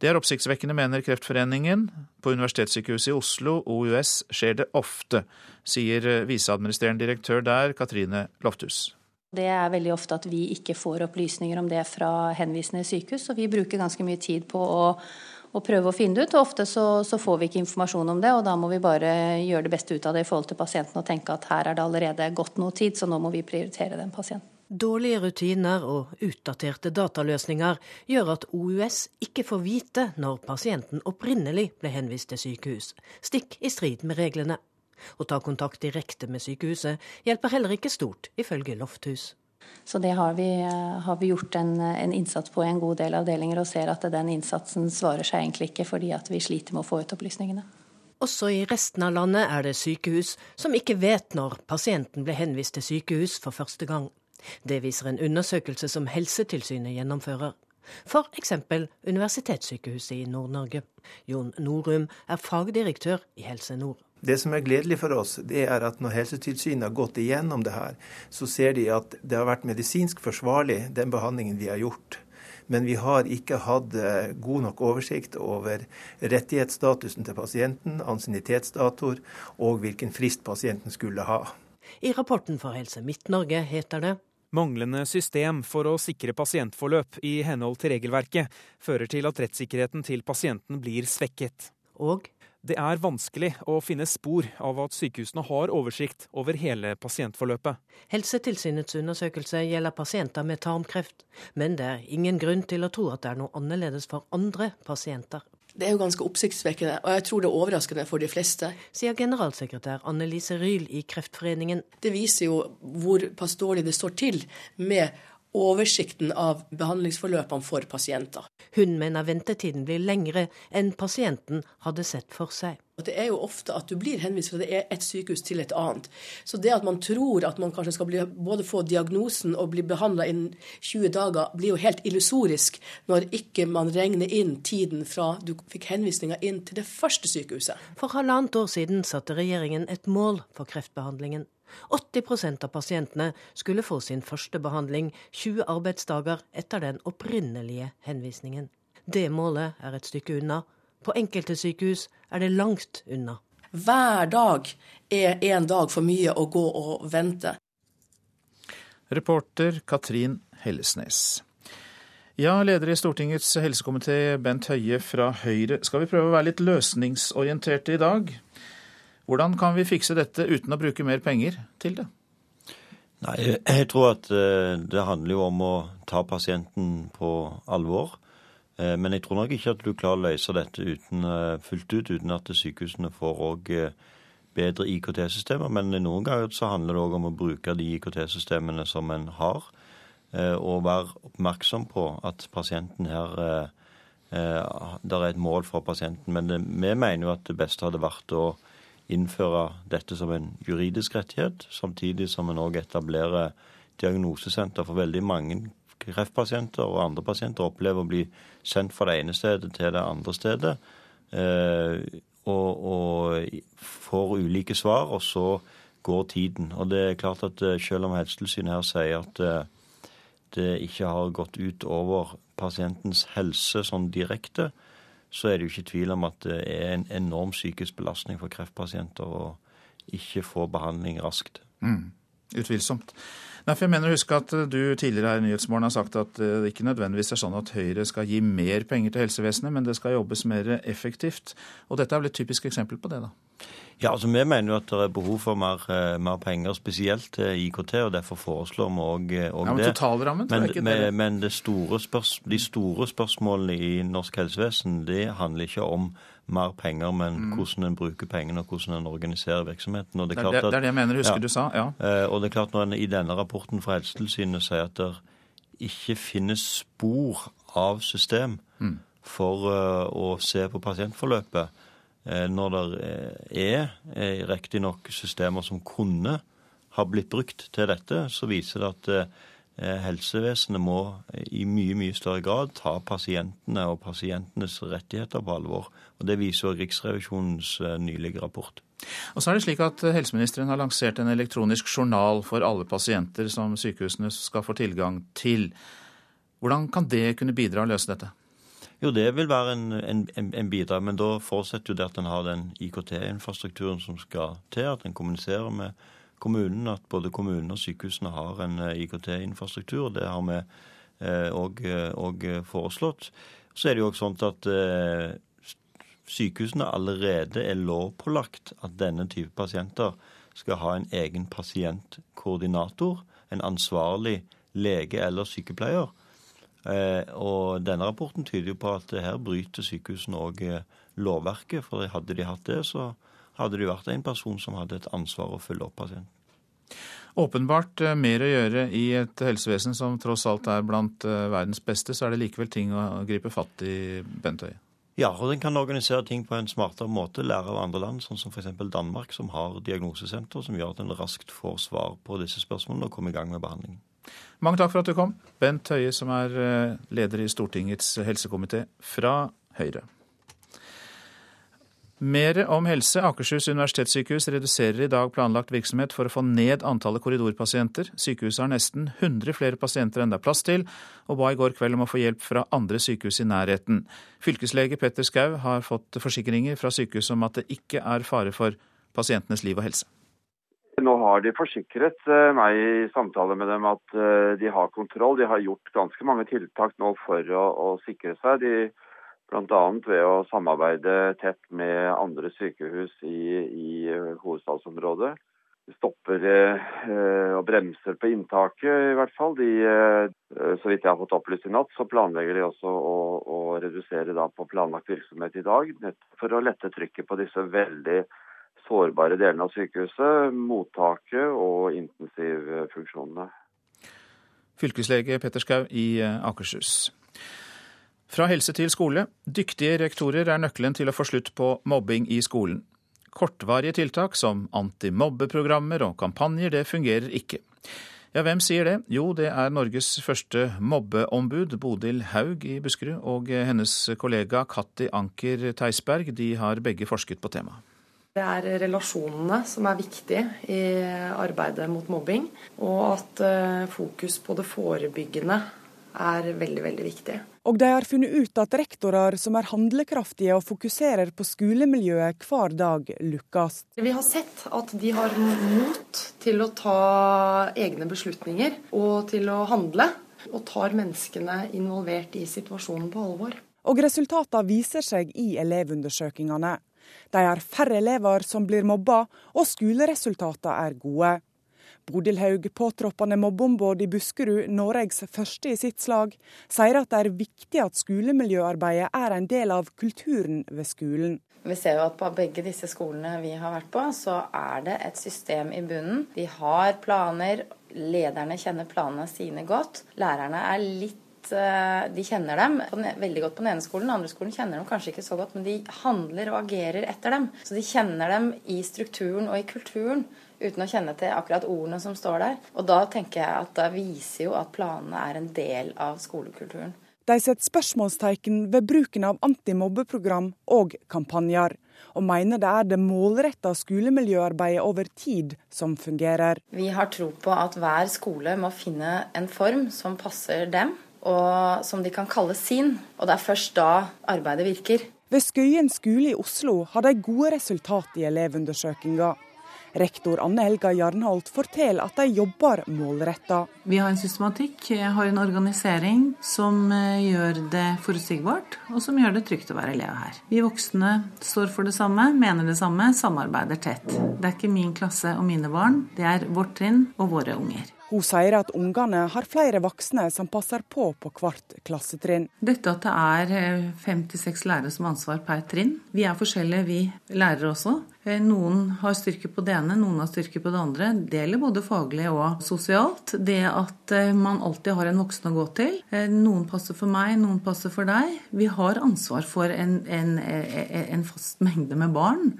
Det er oppsiktsvekkende, mener Kreftforeningen. På Universitetssykehuset i Oslo, OUS, skjer det ofte, sier viseadministrerende direktør der, Katrine Lofthus. Det er veldig ofte at vi ikke får opplysninger om det fra henvisende sykehus, og vi bruker ganske mye tid på å, å prøve å finne det ut. og Ofte så, så, får vi ikke informasjon om det, og da må vi bare gjøre det beste ut av det i forhold til pasienten og tenke at her er det allerede gått noe tid, så nå må vi prioritere den pasienten. Dårlige rutiner og utdaterte dataløsninger gjør at OUS ikke får vite når pasienten opprinnelig ble henvist til sykehus, stikk i strid med reglene. Å ta kontakt direkte med sykehuset hjelper heller ikke stort, ifølge Lofthus. Så det har vi, har vi gjort en, en, innsats på i en god del avdelinger, og ser at den innsatsen svarer seg egentlig ikke, fordi at vi sliter med å få ut opplysningene. Også i resten av landet er det sykehus som ikke vet når pasienten ble henvist til sykehus for første gang. Det viser en undersøkelse som Helsetilsynet gjennomfører. F.eks. Universitetssykehuset i Nord-Norge. Jon Norum er fagdirektør i Helse Nord. Det som er gledelig for oss, det er at når Helsetilsynet har gått igjennom det her, så ser de at det har vært medisinsk forsvarlig, den behandlingen vi har gjort. Men vi har ikke hatt eh, god nok oversikt over rettighetsstatusen til pasienten, ansiennitetsdatoer og hvilken frist pasienten skulle ha. I rapporten for Helse Midt-Norge heter det Manglende system for å sikre pasientforløp i henhold til regelverket fører til at rettssikkerheten til pasienten blir svekket. Og det er vanskelig å finne spor av at sykehusene har oversikt over hele pasientforløpet. Helsetilsynets undersøkelse gjelder pasienter med tarmkreft, men det er ingen grunn til å tro at det er noe annerledes for andre pasienter. Det er jo ganske oppsiktsvekkende, og jeg tror det er overraskende for de fleste. Sier generalsekretær Annelise Ryl i Kreftforeningen. Det viser jo hvor pass dårlig det står til med oversikten av behandlingsforløpene for pasienter. Hun mener ventetiden blir lengre enn pasienten hadde sett for seg. Det er jo ofte at du blir henvist fra det et sykehus til et annet. Så det at man tror at man kanskje skal bli, både få diagnosen og bli behandla innen 20 dager, blir jo helt illusorisk når ikke man regner inn tiden fra du fikk henvisninga inn til det første sykehuset. For halvannet år siden satte regjeringen et mål for kreftbehandlingen. 80% av pasientene skulle få sin første behandling 20 arbeidsdager etter den opprinnelige henvisningen. Det målet er et stykke unna. På enkelte sykehus er det langt unna. Hver dag er en dag for mye å gå og vente. Reporter Katrin Hellesnes. Ja, leder i Stortingets helsekomité Bent Høie fra Høyre. Skal vi prøve å være litt løsningsorienterte i dag? Hvordan kan vi fikse dette uten å bruke mer penger til det? Nei, jeg tror at det handler jo om å ta pasienten på alvor. Men jeg tror nok ikke at du klarer å løse dette uten, fullt ut uten at sykehusene får òg bedre IKT-systemer. Men noen ganger så handler det òg om å bruke de IKT-systemene som en har, og være oppmerksom på at pasienten her Eh, det er et mål for pasienten. Men vi mener jo at det beste hadde vært å innføre dette som en juridisk rettighet, samtidig som en òg etablerer diagnosesenter for veldig mange kreftpasienter og andre pasienter opplever å bli sendt fra det ene stedet til det andre stedet. Eh, og, og, får ulike svar, og så går tiden. Og det er klart at eh, selv om Helsetilsynet her sier at det ikke har gått ut over pasientens helse sånn direkte, så er det jo ikke tvil om at det er en enorm psykisk belastning for kreftpasienter å ikke få behandling raskt. Mm. Utvilsomt. Nei, for jeg mener å huske at du tidligere her i Nyhetsmorgen har sagt at det ikke nødvendigvis er sånn at Høyre skal gi mer penger til helsevesenet, men det skal jobbes mer effektivt. Og dette er vel et typisk eksempel på det, da? Ja, altså Vi mener jo at det er behov for mer, eh, mer penger, spesielt til IKT, og derfor foreslår vi òg eh, ja, det. Totalrammen tror jeg ikke men, det. Men det store de store spørsmålene i norsk helsevesen det handler ikke om mer penger, men mm. hvordan en bruker pengene og hvordan en organiserer virksomheten. Det er det, det, er det jeg mener, husker ja, du sa. ja. Eh, og det er klart Når en i denne rapporten fra Helsetilsynet sier at det ikke finnes spor av system mm. for uh, å se på pasientforløpet, Eh, når det eh, er eh, riktignok systemer som kunne ha blitt brukt til dette, så viser det at helsevesenet må i mye mye større grad ta pasientene og pasientenes rettigheter på alvor. Og Det viser også Riksrevisjonens nylige rapport. Og så er det slik at Helseministeren har lansert en elektronisk journal for alle pasienter som sykehusene skal få tilgang til. Hvordan kan det kunne bidra å løse dette? Jo, det vil være en, en, en bidrag, men da forutsetter jo det at en har den IKT-infrastrukturen som skal til, at en kommuniserer med kommunen, at både kommunene og sykehusene har en eh, IKT-infrastruktur. Det har vi òg eh, eh, foreslått. Så er det jo òg sånn at eh, sykehusene allerede er lovpålagt at denne type pasienter skal ha en egen pasientkoordinator, en ansvarlig lege eller sykepleier. Eh, og denne rapporten tyder jo på at her bryter sykehusene òg eh, lovverket. For hadde de hatt det, så hadde det vært en person som hadde et ansvar å følge opp pasienten. Åpenbart eh, mer å gjøre i et helsevesen som tross alt er blant verdens beste, så er det likevel ting å gripe fatt i, Bent Høie? Ja, og den kan organisere ting på en smartere måte, lære av andre land, sånn som f.eks. Danmark, som har diagnosesenter, som gjør at en raskt får svar på disse spørsmålene og kommer i gang med behandlingen. Mange takk for at du kom, Bent Høie, som er eh, leder i Stortingets helsekomité fra Høyre. Mer om helse. Akershus universitetssykehus reduserer i dag planlagt virksomhet for å få ned antallet korridorpasienter. Sykehuset har nesten 100 flere pasienter enn det er plass til, og ba i går kveld om å få hjelp fra andre sykehus i nærheten. Fylkeslege Petter Skau har fått forsikringer fra sykehuset om at det ikke er fare for pasientenes liv og helse. Nå har de forsikret eh, meg i samtale med dem at eh, de har kontroll. De har gjort ganske mange tiltak nå for å, å sikre seg. De, Bl.a. ved å samarbeide tett med andre sykehus i, i eh, hovedstadsområdet. De stopper eh, og bremser på inntaket, i hvert fall. De, eh, så vidt jeg har fått opplyst i natt, så planlegger de også å, å redusere på planlagt virksomhet i dag. For å lette trykket på disse veldig sårbare delene av sykehuset, mottaket og intensivfunksjonene. Fylkeslege Petter Schou i eh, Akershus. Fra helse til skole. Dyktige rektorer er nøkkelen til å få slutt på mobbing i skolen. Kortvarige tiltak som antimobbeprogrammer og kampanjer, det fungerer ikke. Ja, hvem sier det? Jo, det er Norges første mobbeombud, Bodil Haug i Buskerud, og hennes kollega Katti Anker Theisberg. De har begge forsket på temaet. Det er relasjonene som er viktige i arbeidet mot mobbing. Og at eh, fokus på det forebyggende er veldig, veldig viktig. Og de har funnet ut at rektorer som er handlekraftige og fokuserer på skolemiljøet hver dag, lykkes. Vi har sett at de har mot til å ta egne beslutninger og til å handle. Og tar menneskene involvert i situasjonen på alvor. Og resultatene viser seg i elevundersøkelsene. De har færre elever som blir mobba, og skoleresultatene er gode. Bodil Haug, påtroppende mobbeombud i Buskerud, Norges første i sitt slag, sier at det er viktig at skolemiljøarbeidet er en del av kulturen ved skolen. Vi ser jo at på begge disse skolene vi har vært på, så er det et system i bunnen. De har planer, lederne kjenner planene sine godt. Lærerne er litt eh, de kjenner dem veldig godt på den ene skolen. Den andre skolen kjenner dem kanskje ikke så godt, men de handler og agerer etter dem. Så de kjenner dem i strukturen og i kulturen uten å kjenne til akkurat ordene som står der. Og da tenker jeg at det viser jo at planene er en del av skolekulturen. De setter spørsmålstegn ved bruken av antimobbeprogram og kampanjer, og mener det er det målretta skolemiljøarbeidet over tid som fungerer. Vi har tro på at hver skole må finne en form som passer dem, og som de kan kalle sin. Og det er først da arbeidet virker. Ved Skøyen skole i Oslo har de gode resultat i elevundersøkinga. Rektor Anne Helga Jarnholt forteller at de jobber målretta. Vi har en systematikk, har en organisering som eh, gjør det forutsigbart, og som gjør det trygt å være elev her. Vi voksne står for det samme, mener det samme, samarbeider tett. Det er ikke min klasse og mine barn, det er vårt trinn og våre unger. Hun sier at ungene har flere voksne som passer på på hvert klassetrinn. Dette at det er eh, fem til seks lærere som har ansvar per trinn. Vi er forskjellige, vi lærere også. Eh, noen har styrke på det ene, noen har styrke på det andre. Det gjelder både faglig og sosialt. Det at eh, man alltid har en voksen å gå til. Noen passer for meg, noen passer for deg. Vi har ansvar for en, en, en fast mengde med barn.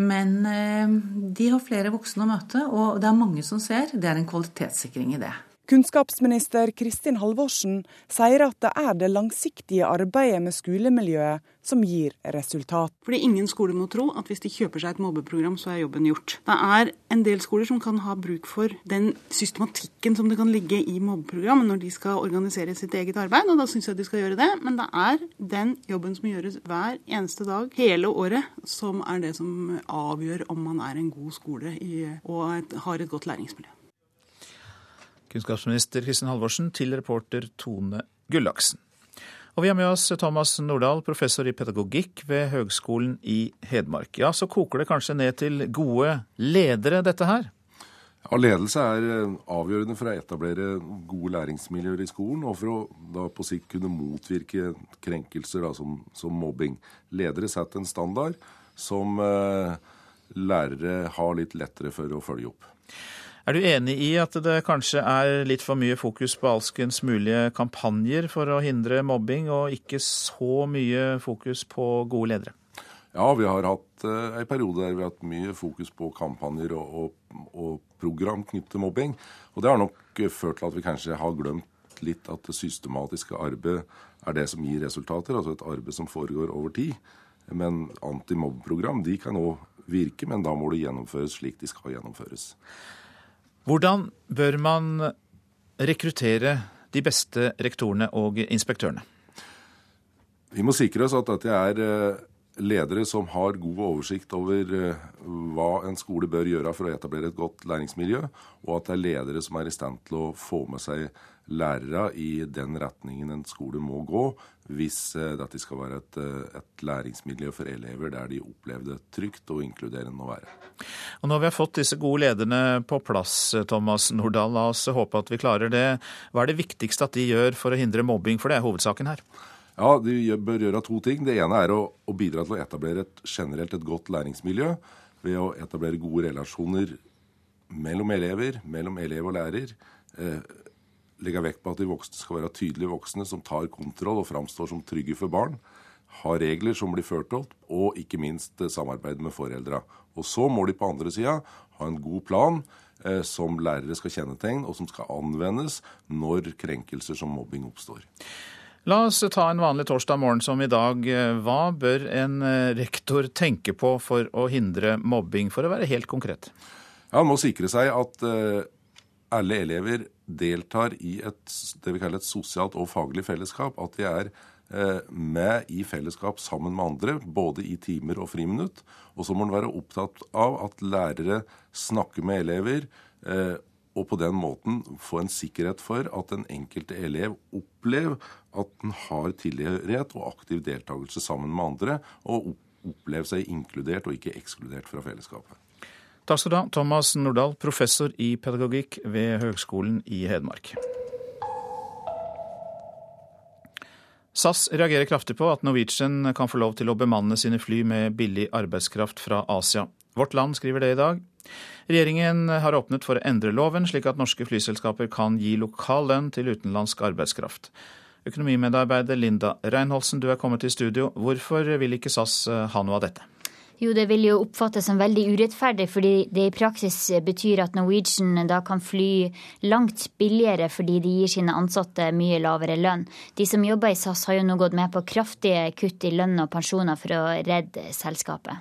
Men eh, de har flere voksne å møte, og det er mange som ser. Det er en kvalitetssikring i det. Kunnskapsminister Kristin Halvorsen sier at det er det langsiktige arbeidet med skolemiljøet som gir resultat. Fordi Ingen skole må tro at hvis de kjøper seg et mobbeprogram, så er jobben gjort. Det er en del skoler som kan ha bruk for den systematikken som det kan ligge i mobbeprogram når de skal organisere sitt eget arbeid, og da syns jeg de skal gjøre det. Men det er den jobben som gjøres hver eneste dag hele året, som er det som avgjør om man er en god skole og har et godt læringsmiljø. Kunnskapsminister Kristin Halvorsen til reporter Tone Gullaksen. Og vi har med oss Thomas Nordahl, professor i pedagogikk ved Høgskolen i Hedmark. Ja, så koker det kanskje ned til gode ledere, dette her? Ja, Ledelse er eh, avgjørende for å etablere gode læringsmiljøer i skolen, og for å da på sikt kunne motvirke krenkelser da, som, som, mobbing. Ledere setter en standard som eh, lærere har litt lettere for å følge opp. Er du enig i at det kanskje er litt for mye fokus på alskens mulige kampanjer for å hindre mobbing, og ikke så mye fokus på gode ledere? Ja, vi har hatt uh, en periode der vi har hatt mye fokus på kampanjer og, og, og program knyttet til mobbing. Og det har nok ført til at vi kanskje har glemt litt at det systematiske arbeidet er det som gir resultater, altså et arbeid som foregår over tid. Men antimobbeprogram de kan òg virke, men da må det gjennomføres slik de skal gjennomføres. Hvordan bør man rekruttere de beste rektorene og inspektørene? Vi må sikre oss at dette er eh, ledere som har god oversikt over eh, hva en skole bør gjøre for å etablere et godt læringsmiljø, og at det er ledere som er i stand til å få med seg lærere i den retningen en skole må gå, hvis eh, dette skal være et, et læringsmiljø for elever der de opplever det trygt og inkluderende å være. Og Når vi har fått disse gode lederne på plass, Thomas Nordahl, la oss håpe at vi klarer det. Hva er det viktigste at de gjør for å hindre mobbing, for det er hovedsaken her? Ja, De bør gjøre to ting. Det ene er å, å bidra til å etablere et generelt et godt læringsmiljø ved å etablere gode relasjoner mellom elever, mellom elev og lærer. Eh, legge vekt på at de voksne skal være tydelige voksne som tar kontroll og framstår som trygge for barn ha regler som blir ført opp, og ikke minst eh, samarbeid med foreldra. Og så må de på andre sida ha en god plan eh, som lærere skal kjennetegne, og som skal anvendes når krenkelser som mobbing oppstår. La oss ta en vanlig torsdag morgen som i dag. Hva bør en eh, rektor tenke på for å hindre mobbing, for å være helt konkret? Ja, Han må sikre seg at eh, alle elever deltar i et, det vi kaller et sosialt og faglig fellesskap. At de er Eh, med i fellesskap sammen med andre, både i timer og friminutt. Og så må en være opptatt av at lærere snakker med elever, eh, og på den måten få en sikkerhet for at den enkelte elev opplever at den har tilhørighet og aktiv deltakelse sammen med andre, og opplever seg inkludert og ikke ekskludert fra fellesskapet. Takk skal du ha, Thomas Nordahl, professor i pedagogikk ved Høgskolen i Hedmark. SAS reagerer kraftig på at Norwegian kan få lov til å bemanne sine fly med billig arbeidskraft fra Asia. Vårt Land skriver det i dag. Regjeringen har åpnet for å endre loven, slik at norske flyselskaper kan gi lokal lønn til utenlandsk arbeidskraft. Økonomimedarbeider Linda Reinholsen, du er kommet i studio. Hvorfor vil ikke SAS eh, ha noe av dette? Jo, det vil jo oppfattes som veldig urettferdig, fordi det i praksis betyr at Norwegian da kan fly langt billigere fordi de gir sine ansatte mye lavere lønn. De som jobber i SAS har jo nå gått med på kraftige kutt i lønn og pensjoner for å redde selskapet.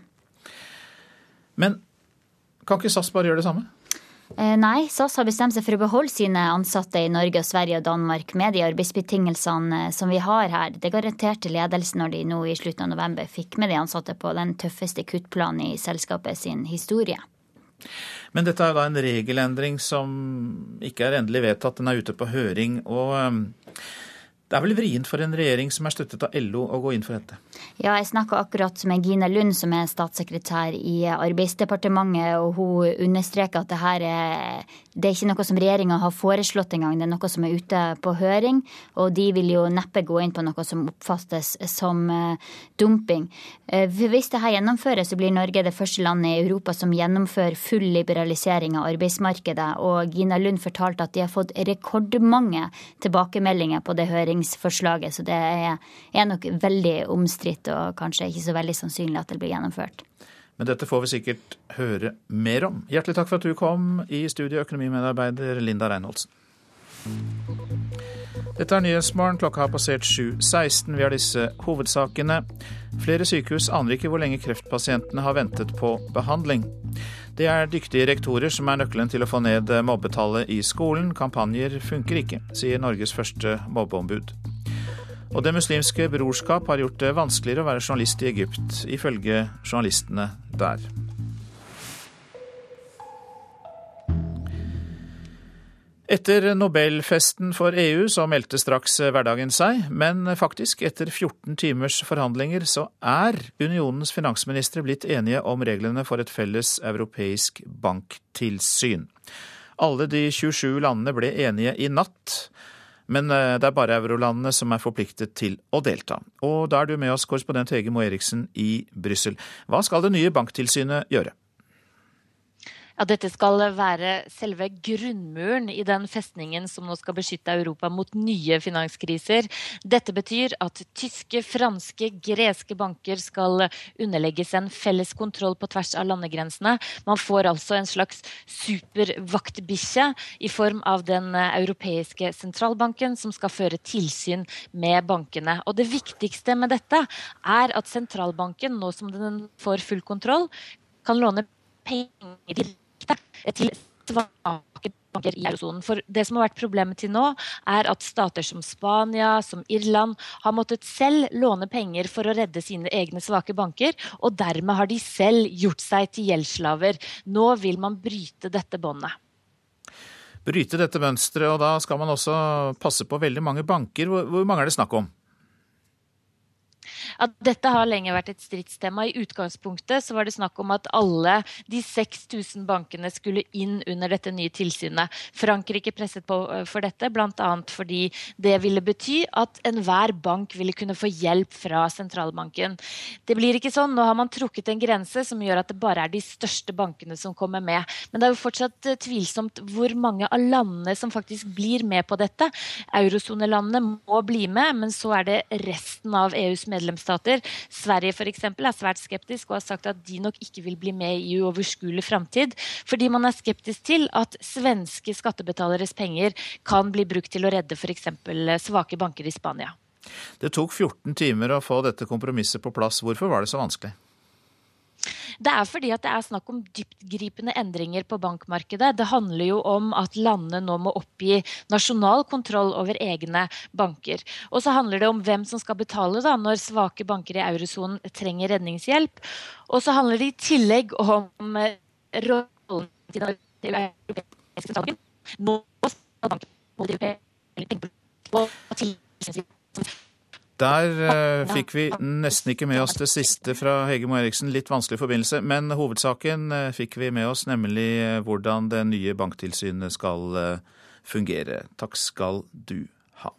Men kan ikke SAS bare gjøre det samme? Eh, nei, SAS har bestemt seg for å beholde sine ansatte i Norge, og Sverige og Danmark med de arbeidsbetingelsene eh, som vi har her. Det garanterte ledelsen når de nå i slutten av november fikk med de ansatte på den tøffeste kuttplanen i selskapet sin historie. Men dette er da en regelendring som ikke er endelig vedtatt, den er ute på høring. og eh, det er vel vrient for en regjering som er støttet av LO å gå inn for dette? Ja, jeg snakka akkurat med Gina Lund, som er statssekretær i Arbeidsdepartementet, og hun understreker at det her er, det er ikke noe som regjeringa har foreslått engang, det er noe som er ute på høring. Og de vil jo neppe gå inn på noe som oppfattes som uh, dumping. Uh, hvis dette gjennomføres, så blir Norge det første landet i Europa som gjennomfører full liberalisering av arbeidsmarkedet. Og Gina Lund fortalte at de har fått rekordmange tilbakemeldinger på det høringsforslaget, så det er, er nok veldig omstridt og kanskje ikke så veldig sannsynlig at det blir gjennomført. Men dette får vi sikkert høre mer om. Hjertelig takk for at du kom i studio, økonomimedarbeider Linda Reinholdsen. Dette er Nyhetsmorgen. Klokka har passert 7.16. Vi har disse hovedsakene. Flere sykehus aner ikke hvor lenge kreftpasientene har ventet på behandling. Det er dyktige rektorer som er nøkkelen til å få ned mobbetallet i skolen. Kampanjer funker ikke, sier Norges første mobbeombud. Og Det muslimske brorskap har gjort det vanskeligere å være journalist i Egypt, ifølge journalistene der. Etter Nobelfesten for EU så meldte straks hverdagen seg, men faktisk, etter 14 timers forhandlinger, så er unionens finansministre blitt enige om reglene for et felles europeisk banktilsyn. Alle de 27 landene ble enige i natt. Men eh, det er bare eurolandene som er forpliktet til å delta. Og da er du med oss, korrespondent Hege Moe Eriksen i Brussel. Hva skal det nye banktilsynet gjøre? Ja, Dette skal være selve grunnmuren i den festningen som nå skal beskytte Europa mot nye finanskriser. Dette betyr at tyske, franske, greske banker skal underlegges en felles kontroll på tvers av landegrensene. Man får altså en slags supervaktbikkje i form av den europeiske sentralbanken, som skal føre tilsyn med bankene. Og Det viktigste med dette er at sentralbanken, nå som den får full kontroll, kan låne penger til svake banker i eurosonen. For det som har vært problemet til nå, er at stater som Spania, som Irland, har måttet selv låne penger for å redde sine egne svake banker, og dermed har de selv gjort seg til gjeldsslaver. Nå vil man bryte dette båndet. Bryte dette mønsteret, og da skal man også passe på veldig mange banker. Hvor mange er det snakk om? At dette har lenge vært et stridstema. I utgangspunktet så var det snakk om at alle de 6000 bankene skulle inn under dette nye tilsynet. Frankrike presset på eh, for dette, bl.a. fordi det ville bety at enhver bank ville kunne få hjelp fra sentralbanken. Det blir ikke sånn. Nå har man trukket en grense som gjør at det bare er de største bankene som kommer med. Men det er jo fortsatt eh, tvilsomt hvor mange av landene som faktisk blir med på dette. Eurosonelandene må bli med, men så er det resten av EUs medlemsstater medlemsstater. Sverige eksempel, er svært skeptisk og har sagt at de nok ikke vil bli med i uoverskuelig framtid. Fordi man er skeptisk til at svenske skattebetaleres penger kan bli brukt til å redde f.eks. svake banker i Spania. Det tok 14 timer å få dette kompromisset på plass. Hvorfor var det så vanskelig? Det er fordi at det er snakk om dyptgripende endringer på bankmarkedet. Det handler jo om at landene nå må oppgi nasjonal kontroll over egne banker. Og så handler det om hvem som skal betale da, når svake banker i eurosonen trenger redningshjelp. Og så handler det i tillegg om eh, rollen til den europeiske sentralbanken. Nå skal banken holde de Der uh, fikk vi nesten ikke med oss det siste fra Hege Moe Eriksen. Litt vanskelig forbindelse. Men hovedsaken uh, fikk vi med oss, nemlig uh, hvordan det nye banktilsynet skal fungere. Takk skal du ha.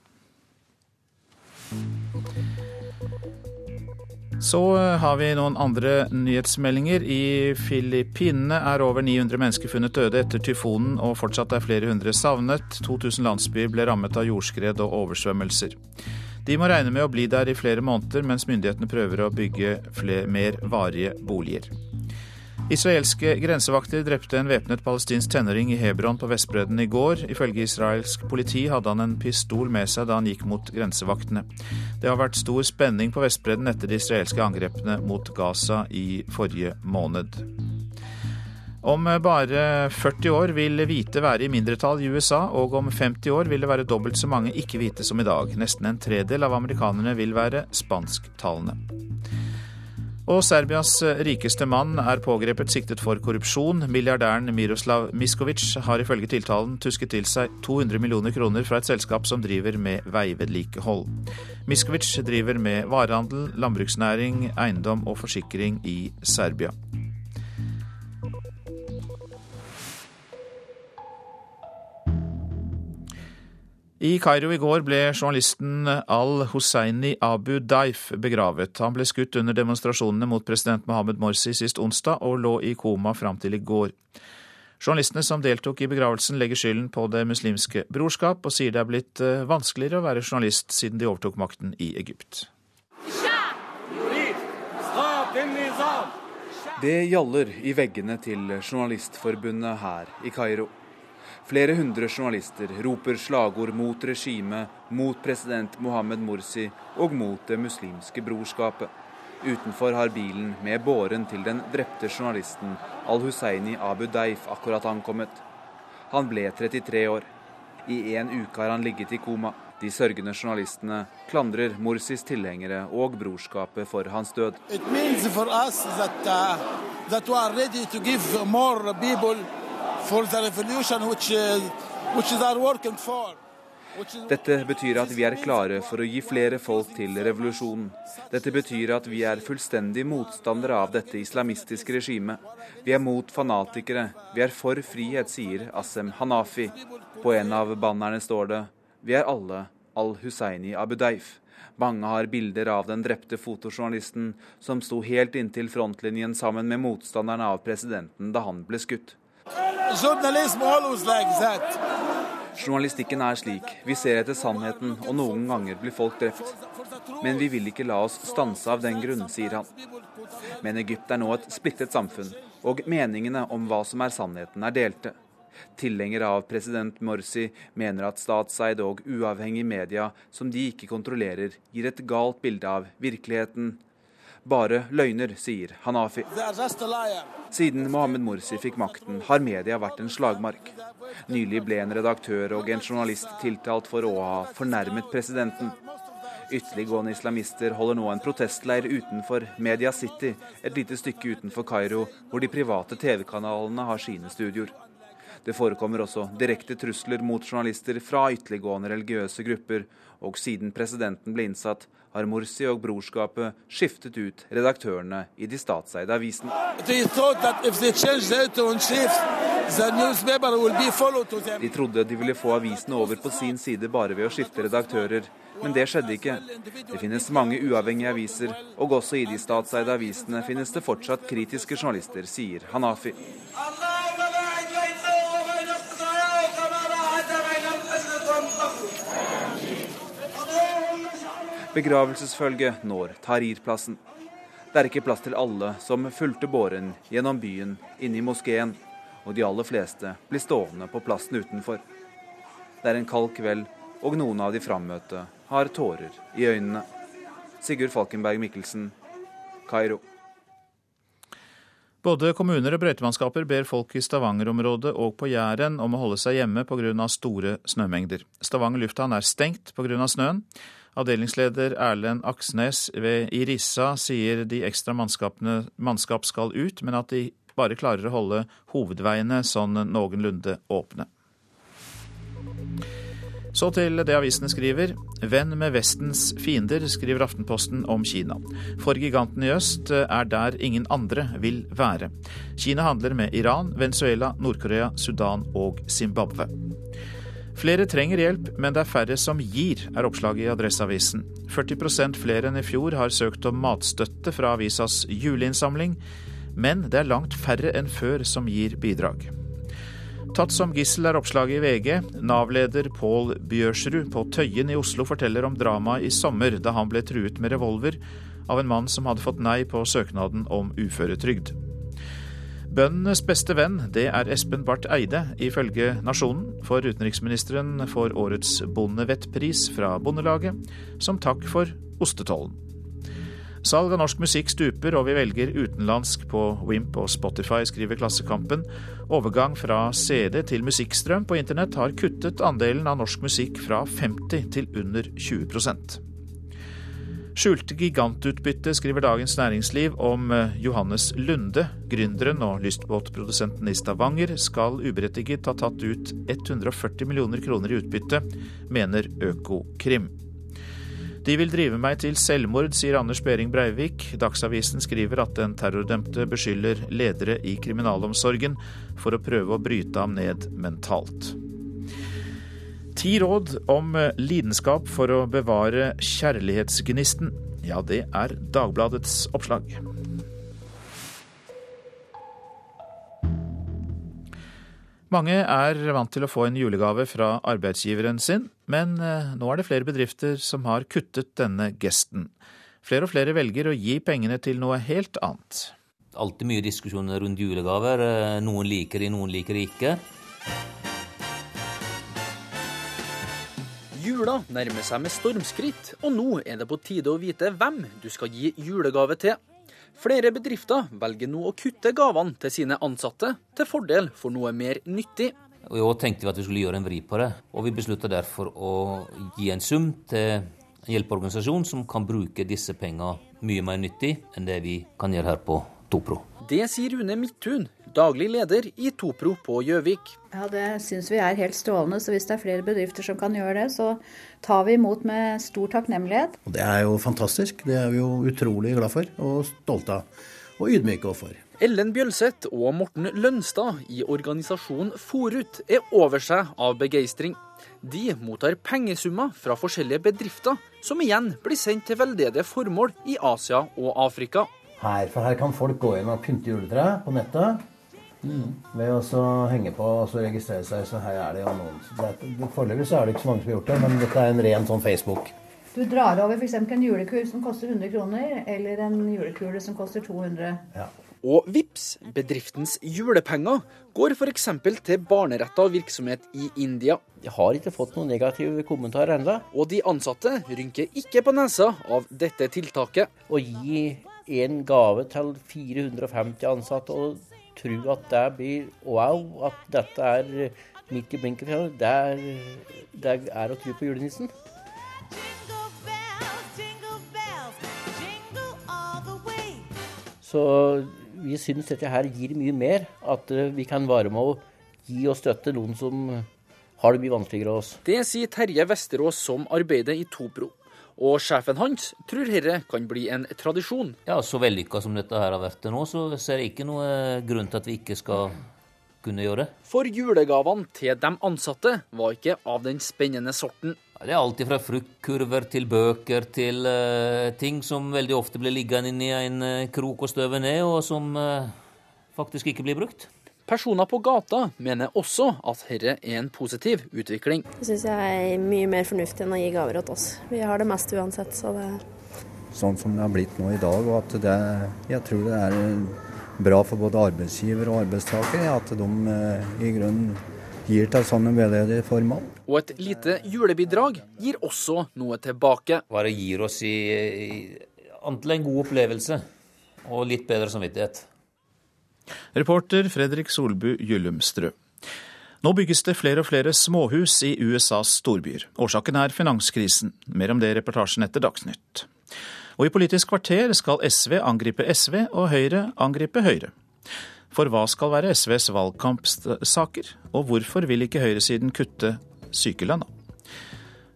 Så har vi noen andre nyhetsmeldinger. I Filippinene er over 900 mennesker funnet døde etter tyfonen, og fortsatt er flere hundre savnet. 2000 landsbyer ble rammet av jordskred og oversvømmelser. De må regne med å bli der i flere måneder, mens myndighetene prøver å bygge flere, mer varige boliger. Israelske grensevakter drepte en væpnet palestinsk tenåring i Hebron på Vestbredden i går. Ifølge israelsk politi hadde han en pistol med seg da han gikk mot grensevaktene. Det har vært stor spenning på Vestbredden etter de israelske angrepene mot Gaza i forrige måned. Om bare 40 år vil hvite være i mindretall i USA, og om 50 år vil det være dobbelt så mange ikke-hvite som i dag. Nesten en tredel av amerikanerne vil være spansktalende. Og Serbias rikeste mann er pågrepet siktet for korrupsjon. Milliardæren Miroslav Miskovic har ifølge tiltalen tusket til seg 200 millioner kroner fra et selskap som driver med veivedlikehold. Miskovic driver med varehandel, landbruksnæring, eiendom og forsikring i Serbia. I Kairo i går ble journalisten al-Husseini Abu Daif begravet. Han ble skutt under demonstrasjonene mot president Mohammed Morsi sist onsdag, og lå i koma fram til i går. Journalistene som deltok i begravelsen legger skylden på Det muslimske brorskap, og sier det er blitt eh, vanskeligere å være journalist siden de overtok makten i Egypt. Det gjaller i veggene til Journalistforbundet her i Kairo. Flere hundre journalister roper slagord mot regimet, mot president Mohammed Morsi og mot Det muslimske brorskapet. Utenfor har bilen med båren til den drepte journalisten Al-Husseini Abu Daif akkurat ankommet. Han ble 33 år. I en uke har han ligget i koma. De sørgende journalistene klandrer Morsis tilhengere og brorskapet for hans død. It means for us that, uh, that we are ready to give more dette betyr at vi er klare for å gi flere folk til revolusjonen. Dette betyr at vi er fullstendig motstandere av dette islamistiske regimet. Vi er mot fanatikere. Vi er for frihet, sier Assem Hanafi. På en av bannerne står det Vi er alle al-Husseini Abu Daif. Mange har bilder av den drepte fotojournalisten som sto helt inntil frontlinjen sammen med motstanderne av presidenten da han ble skutt. Journalistikken er slik. Vi ser etter sannheten, og noen ganger blir folk drept. Men vi vil ikke la oss stanse av den grunn, sier han. Men Egypt er nå et splittet samfunn, og meningene om hva som er sannheten, er delte. Tilhengere av president Morsi mener at statseid og uavhengig media som de ikke kontrollerer, gir et galt bilde av virkeligheten. Bare løgner, sier Hanafi. Siden Mohammed Morsi fikk makten, har media vært en slagmark. Nylig ble en redaktør og en journalist tiltalt for å ha fornærmet presidenten. Ytterliggående islamister holder nå en protestleir utenfor Media City, et lite stykke utenfor Kairo, hvor de private TV-kanalene har sine studioer. Det forekommer også direkte trusler mot journalister fra ytterliggående religiøse grupper, og siden presidenten ble innsatt, har Morsi og brorskapet skiftet ut redaktørene i de statseide avisene. De trodde de ville få avisene over på sin side bare ved å skifte redaktører, men det skjedde ikke. Det finnes mange uavhengige aviser, og også i de statseide avisene finnes det fortsatt kritiske journalister, sier Hanafi. Begravelsesfølget når Tahrir-plassen. Det er ikke plass til alle som fulgte båren gjennom byen inn i moskeen, og de aller fleste blir stående på plassen utenfor. Det er en kald kveld, og noen av de frammøtte har tårer i øynene. Sigurd Falkenberg Mikkelsen, Kairo. Både kommuner og brøytemannskaper ber folk i Stavanger-området og på Jæren om å holde seg hjemme pga. store snømengder. Stavanger lufthavn er stengt pga. snøen. Avdelingsleder Erlend Aksnes ved Irissa sier de ekstra mannskap skal ut, men at de bare klarer å holde hovedveiene sånn noenlunde åpne. Så til det avisene skriver. Venn med Vestens fiender, skriver Aftenposten om Kina. For giganten i øst er der ingen andre vil være. Kina handler med Iran, Venezuela, Nord-Korea, Sudan og Zimbabwe. Flere trenger hjelp, men det er færre som gir, er oppslaget i Adresseavisen. 40% flere enn i fjor har søkt om matstøtte fra avisas juleinnsamling, men det er langt færre enn før som gir bidrag. Tatt som gissel er oppslaget i VG. Nav-leder Pål Bjørsrud på Tøyen i Oslo forteller om dramaet i sommer, da han ble truet med revolver av en mann som hadde fått nei på søknaden om uføretrygd. Bøndenes beste venn, det er Espen Barth Eide, ifølge Nasjonen. For utenriksministeren får årets bondevettpris fra Bondelaget, som takk for ostetollen. Salg av norsk musikk stuper, og vi velger utenlandsk på Wimp og Spotify, skriver Klassekampen. Overgang fra CD til musikkstrøm på internett har kuttet andelen av norsk musikk fra 50 til under 20 Skjulte gigantutbytte, skriver Dagens Næringsliv om eh, Johannes Lunde. Gründeren og lystbåtprodusenten i Stavanger skal uberettiget ha tatt ut 140 millioner kroner i utbytte, mener Økokrim. De vil drive meg til selvmord, sier Anders Behring Breivik. Dagsavisen skriver at den terrordømte beskylder ledere i kriminalomsorgen for å prøve å bryte ham ned mentalt. Ti råd om lidenskap for å bevare kjærlighetsgnisten. Ja, det er Dagbladets oppslag. Mange er vant til å få en julegave fra arbeidsgiveren sin, men eh, nå er det flere bedrifter som har kuttet denne gesten. Flere og flere velger å gi pengene til noe helt annet. Alltid mye diskusjoner rundt julegaver. Eh, noen liker de, noen liker de ikke. Jula nærmer seg med stormskritt, og nå er det på tide å vite hvem du skal gi julegave til. Flere bedrifter velger nå å kutte gavene til sine ansatte, til fordel for noe mer nyttig. I år tenkte vi at vi skulle gjøre en vri på det, og vi beslutta derfor å gi en sum til en hjelpeorganisasjon som kan bruke disse pengene mye mer nyttig enn det vi kan gjøre her på Topro. Det sier Rune Midthun, daglig leder i Topro på Gjøvik. Ja, Det syns vi er helt strålende. Så hvis det er flere bedrifter som kan gjøre det, så tar vi imot med stor takknemlighet. Og Det er jo fantastisk. Det er vi jo utrolig glad for og stolte av. Og ydmyke overfor. Ellen Bjølseth og Morten Lønstad i organisasjonen Forut er over seg av begeistring. De mottar pengesummer fra forskjellige bedrifter, som igjen blir sendt til veldedige formål i Asia og Afrika. Her, for her kan folk gå inn og pynte juletreet på nettet. Mm. Ved å henge på og registrere seg, så her er det jo noen Foreløpig så er det ikke så mange som har gjort det, men dette er en ren sånn Facebook. Du drar over f.eks. en julekur som koster 100 kroner, eller en julekule som koster 200. Ja. Og VIPS, bedriftens julepenger, går f.eks. til barneretta virksomhet i India. Jeg har ikke fått noen negative kommentarer ennå. Og de ansatte rynker ikke på nesa av dette tiltaket. Å gi en gave til 450 ansatte og tro at det blir wow, at dette er midt i blinken, det er, det er å tro på julenissen. Så vi syns dette her gir mye mer. At eh, vi kan være med å gi og støtte noen som har det mye vanskeligere enn oss. Det sier Terje Vesterås som arbeider i Topro. Og sjefen hans tror dette kan bli en tradisjon. Ja, Så vellykka som dette her har vært til nå, så ser jeg ikke noe grunn til at vi ikke skal kunne gjøre det. For julegavene til de ansatte var ikke av den spennende sorten. Det er alltid fra fruktkurver til bøker til uh, ting som veldig ofte blir liggende inni en uh, krok og støve ned, og som uh, faktisk ikke blir brukt. Personer på gata mener også at dette er en positiv utvikling. Det syns jeg er mye mer fornuftig enn å gi gaver til oss. Vi har det mest uansett, så det Sånn som det har blitt nå i dag, og at det, jeg tror det er bra for både arbeidsgiver og arbeidstaker at de eh, i grunnen gir til sånne veldedige formål. Og et lite julebidrag gir også noe tilbake. Hva det gir oss i, i antall en god opplevelse og litt bedre samvittighet. Reporter Fredrik Solbu Gyllumstrø. Nå bygges det flere og flere småhus i USAs storbyer. Årsaken er finanskrisen. Mer om det i reportasjen etter Dagsnytt. Og i Politisk kvarter skal SV angripe SV og Høyre angripe Høyre. For hva skal være SVs valgkampsaker, og hvorfor vil ikke høyresiden kutte sykelønna?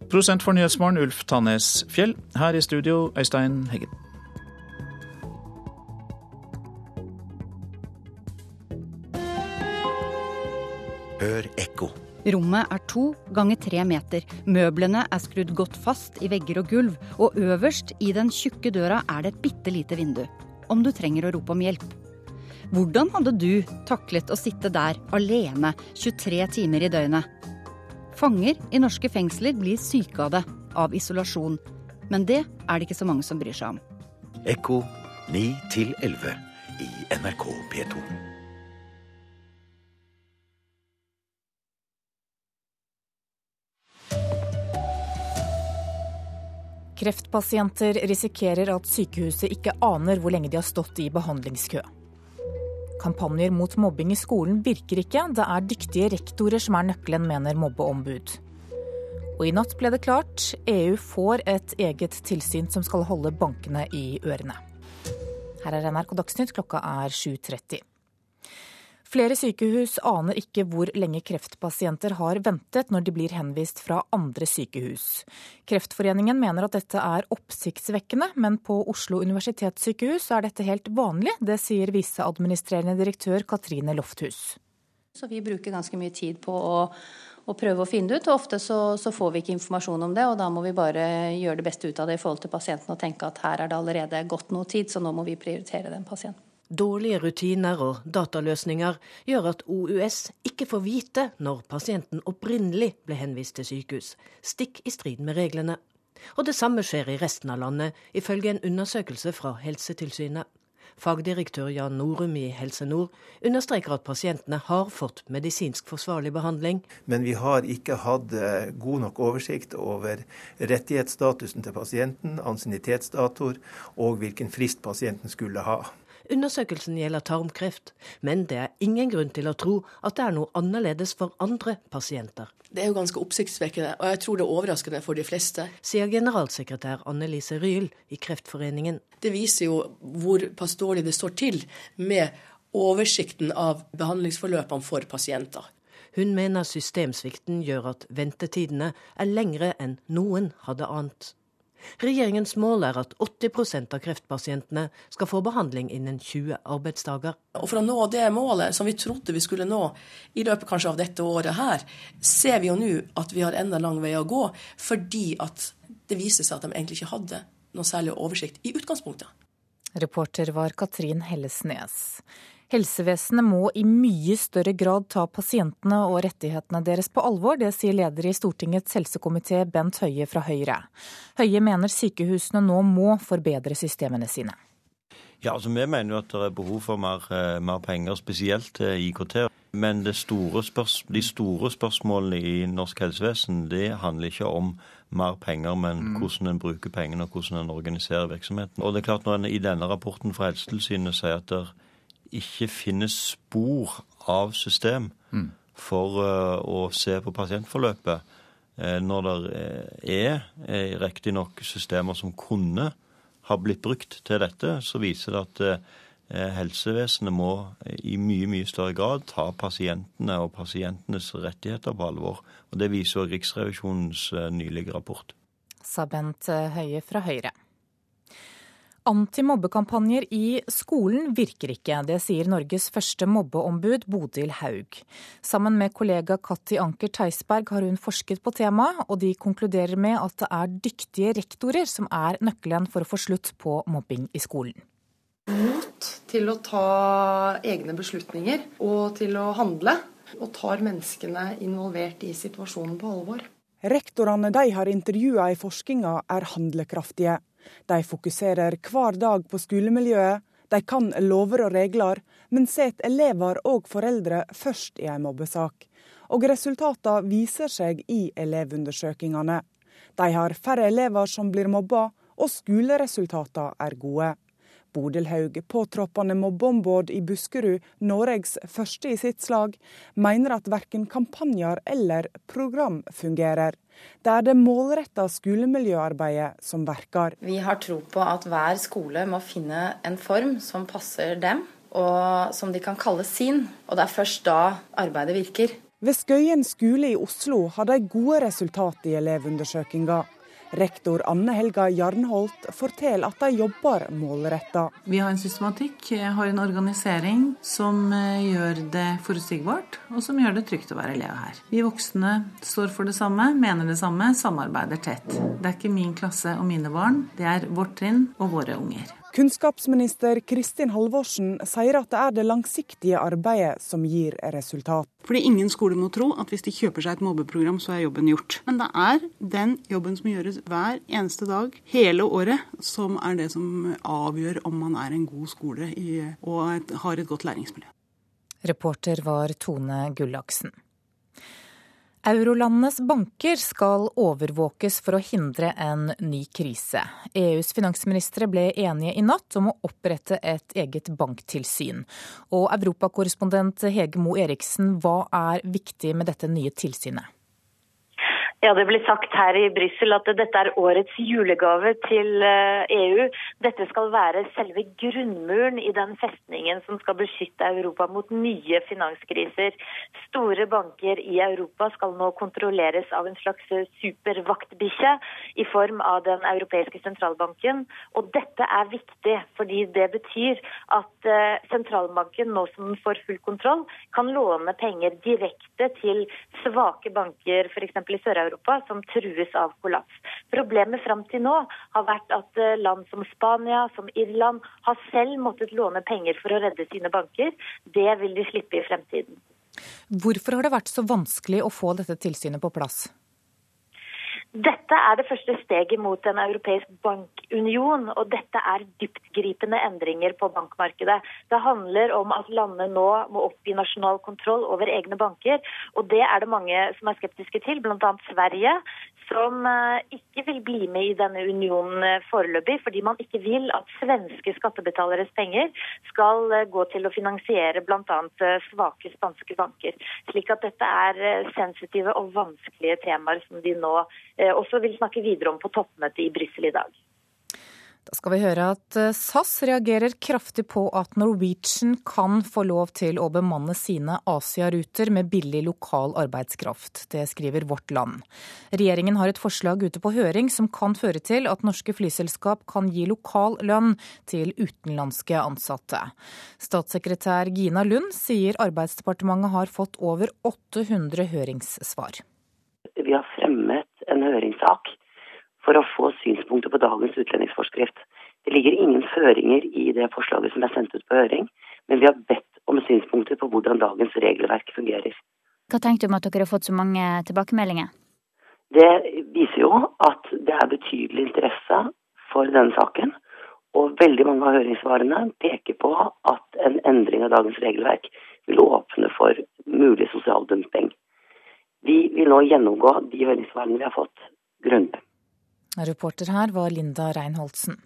Prosent for Nyhetsmorgen Ulf Tannes Fjell. Her i studio Øystein Heggen. Hør ekko. Rommet er to ganger tre meter. Møblene er skrudd godt fast i vegger og gulv. Og øverst i den tjukke døra er det et bitte lite vindu. Om du trenger å rope om hjelp. Hvordan hadde du taklet å sitte der alene 23 timer i døgnet? Fanger i norske fengsler blir syke av det, av isolasjon. Men det er det ikke så mange som bryr seg om. Ekko 9 11 i NRK P2. Kreftpasienter risikerer at sykehuset ikke aner hvor lenge de har stått i behandlingskø. Kampanjer mot mobbing i skolen virker ikke, det er dyktige rektorer som er nøkkelen, mener mobbeombud. Og i natt ble det klart, EU får et eget tilsyn som skal holde bankene i ørene. Her er NRK Dagsnytt, klokka er 7.30. Flere sykehus aner ikke hvor lenge kreftpasienter har ventet når de blir henvist fra andre sykehus. Kreftforeningen mener at dette er oppsiktsvekkende, men på Oslo universitetssykehus er dette helt vanlig. Det sier viseadministrerende direktør Katrine Lofthus. Så vi bruker ganske mye tid på å, å prøve å finne det ut. og Ofte så, så, får vi ikke informasjon om det, og da må vi bare gjøre det beste ut av det i forhold til pasienten og tenke at her er det allerede gått noe tid, så nå må vi prioritere den pasienten. Dårlige rutiner og dataløsninger gjør at OUS ikke får vite når pasienten opprinnelig ble henvist til sykehus, stikk i strid med reglene. Og det samme skjer i resten av landet, ifølge en undersøkelse fra Helsetilsynet. Fagdirektør Jan Norum i Helse Nord understreker at pasientene har fått medisinsk forsvarlig behandling. Men vi har ikke hatt eh, god nok oversikt over rettighetsstatusen til pasienten, ansiennitetsdatoer og hvilken frist pasienten skulle ha. Undersøkelsen gjelder tarmkreft, men det er ingen grunn til å tro at det er noe annerledes for andre pasienter. Det er jo ganske oppsiktsvekkende, og jeg tror det er overraskende for de fleste. Sier generalsekretær Annelise Ryhl i Kreftforeningen. Det viser jo hvor pass dårlig det står til med oversikten av behandlingsforløpene for pasienter. Hun mener systemsvikten gjør at ventetidene er lengre enn noen hadde ant. Regjeringens mål er at 80% av kreftpasientene skal få behandling innen 20 arbeidsdager. Og For å nå det målet som vi trodde vi skulle nå i løpet kanskje av dette året her, ser vi jo nå at vi har enda lang vei å gå, fordi at det viser seg at de egentlig ikke hadde noe særlig oversikt i utgangspunktet. Reporter var Katrin Hellesnes. Helsevesenet må i mye større grad ta pasientene og rettighetene deres på alvor. Det sier leder i Stortingets helsekomité Bent Høie fra Høyre. Høie mener sykehusene nå må forbedre systemene sine. Ja, altså Vi mener jo at det er behov for mer, eh, mer penger, spesielt til IKT. Men store de store spørsmålene i norsk helsevesen det handler ikke om mer penger, men mm. hvordan en bruker pengene og hvordan en organiserer virksomheten. Og det er klart Når en i denne rapporten fra Helsetilsynet sier at det ikke finnes spor av system mm. for uh, å se på pasientforløpet, uh, når det er er riktignok systemer som kunne ha blitt brukt til dette, så viser det at helsevesenet må i mye mye større grad ta pasientene og pasientenes rettigheter på alvor. Og Det viser også Riksrevisjonens nylige rapport. Sa Bent Høie fra Høyre. Antimobbekampanjer i skolen virker ikke, det sier Norges første mobbeombud Bodil Haug. Sammen med kollega Katti Anker Theisberg har hun forsket på temaet, og de konkluderer med at det er dyktige rektorer som er nøkkelen for å få slutt på mobbing i skolen. Mot til å ta egne beslutninger og til å handle, og tar menneskene involvert i situasjonen på alvor. Rektorene de har intervjua i forskninga er handlekraftige. De fokuserer hver dag på skolemiljøet, de kan lover og regler, men setter elever og foreldre først i en mobbesak. Og resultatene viser seg i elevundersøkingene. De har færre elever som blir mobba, og skoleresultatene er gode. Bodil Haug, påtroppende mobbeombud i Buskerud, Norges første i sitt slag, mener at verken kampanjer eller program fungerer. Det er det målretta skolemiljøarbeidet som verker. Vi har tro på at hver skole må finne en form som passer dem, og som de kan kalle sin. Og det er først da arbeidet virker. Ved Skøyen skole i Oslo har de gode resultat i elevundersøkinga. Rektor Anne Helga Jarnholt forteller at de jobber målretta. Vi har en systematikk, har en organisering som eh, gjør det forutsigbart, og som gjør det trygt å være elev her. Vi voksne står for det samme, mener det samme, samarbeider tett. Det er ikke min klasse og mine barn, det er vårt trinn og våre unger. Kunnskapsminister Kristin Halvorsen sier at det er det langsiktige arbeidet som gir resultat. Fordi ingen skole må tro at hvis de kjøper seg et mobbeprogram, så er jobben gjort. Men det er den jobben som gjøres hver eneste dag, hele året, som er det som avgjør om man er en god skole og har et godt læringsmiljø. Reporter var Tone Gullaksen. Eurolandenes banker skal overvåkes for å hindre en ny krise. EUs finansministre ble enige i natt om å opprette et eget banktilsyn. Og europakorrespondent Hege Moe Eriksen, hva er viktig med dette nye tilsynet? Ja, Det blir sagt her i Brussel at dette er årets julegave til EU. Eh, e dette skal være selve grunnmuren i den festningen som skal beskytte Europa mot nye finanskriser. Store banker i Europa skal nå kontrolleres av en slags supervaktbikkje i form av Den europeiske sentralbanken. Og dette er viktig, fordi det betyr at eh, sentralbanken, nå som den får full kontroll, kan låne penger direkte til svake banker, f.eks. i Sør-Europa Europa som trues av kollaps. Problemet fram til nå har vært at eh, land som Spania, som Irland, har selv måttet låne penger for å redde sine banker. Det vil de slippe i fremtiden. Hvorfor har det vært så vanskelig å få dette tilsynet på plass? Dette er det første steget mot en europeisk bankunion, og dette er dyptgripende endringer på bankmarkedet. Det handler om at landene nå må oppgi nasjonal kontroll over egne banker, og det er det mange som er skeptiske til, bl.a. Sverige, som eh, ikke vil bli med i denne unionen eh, foreløpig, fordi man ikke vil at svenske skattebetaleres penger skal eh, gå til å finansiere bl.a. svake spanske banker. Slik at dette er sensitive og vanskelige temaer som de nå også vil snakke videre om på toppmøtet i Brussel i dag. Da skal vi høre at eh, SAS reagerer kraftig på at Norwegian kan få lov til å bemanne sine Asia-ruter med billig lokal arbeidskraft. Det skriver Vårt Land. Regjeringen har et forslag ute på høring som kan føre til at norske flyselskap kan gi lokal lønn til utenlandske ansatte. Statssekretær Gina Lund sier Arbeidsdepartementet har fått over 800 høringssvar. Vi har fremmet en høringssak for å få synspunkter på dagens utlendingsforskrift. Det ligger ingen føringer i det forslaget som er sendt ut på høring, men vi har bedt om synspunkter på hvordan dagens regelverk fungerer. Hva tenker du om at dere har fått så mange tilbakemeldinger? Det viser jo at det er betydelig interesse for denne saken. Og veldig mange av høringssvarene peker på at en endring av dagens regelverk vil åpne for mulig sosial dumping. Vi vil nå gjennomgå de høringssvarene vi har fått, grundig. Reporter her var Linda Reinholdsen.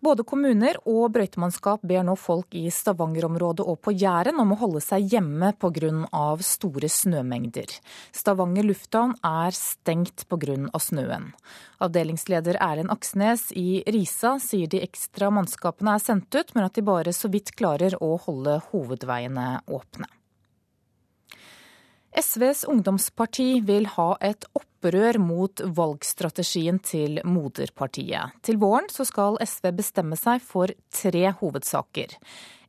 Både kommuner og brøytemannskap ber nå folk i Stavanger-området og på Jæren om å holde seg hjemme pga. store snømengder. Stavanger lufthavn er stengt pga. snøen. Avdelingsleder Erlend Aksnes i Risa sier de ekstra mannskapene er sendt ut, men at de bare så vidt klarer å holde hovedveiene åpne. SVs ungdomsparti vil ha et opprør mot valgstrategien til moderpartiet. Til våren skal SV bestemme seg for tre hovedsaker.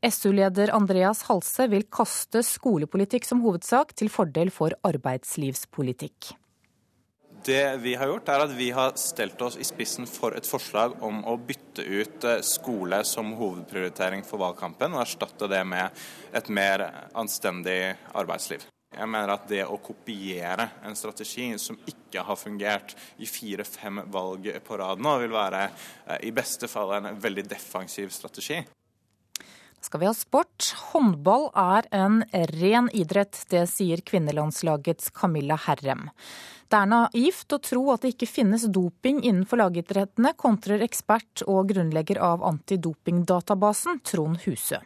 SU-leder Andreas Halse vil kaste skolepolitikk som hovedsak, til fordel for arbeidslivspolitikk. Det vi har gjort, er at vi har stelt oss i spissen for et forslag om å bytte ut eh, skole som hovedprioritering for valgkampen, og erstatte det med et mer anstendig arbeidsliv. Jeg mener at det å kopiere en strategi som ikke har fungert i fire-fem valg på rad nå, vil være eh, i beste fall en veldig defensiv strategi. Da skal vi ha sport. Håndball er en ren idrett, det sier kvinnelandslagets Camilla Herrem. Det er naivt å tro at det ikke finnes doping innenfor lagidrettene, kontrer ekspert og grunnlegger av antidopingdatabasen Trond Husø.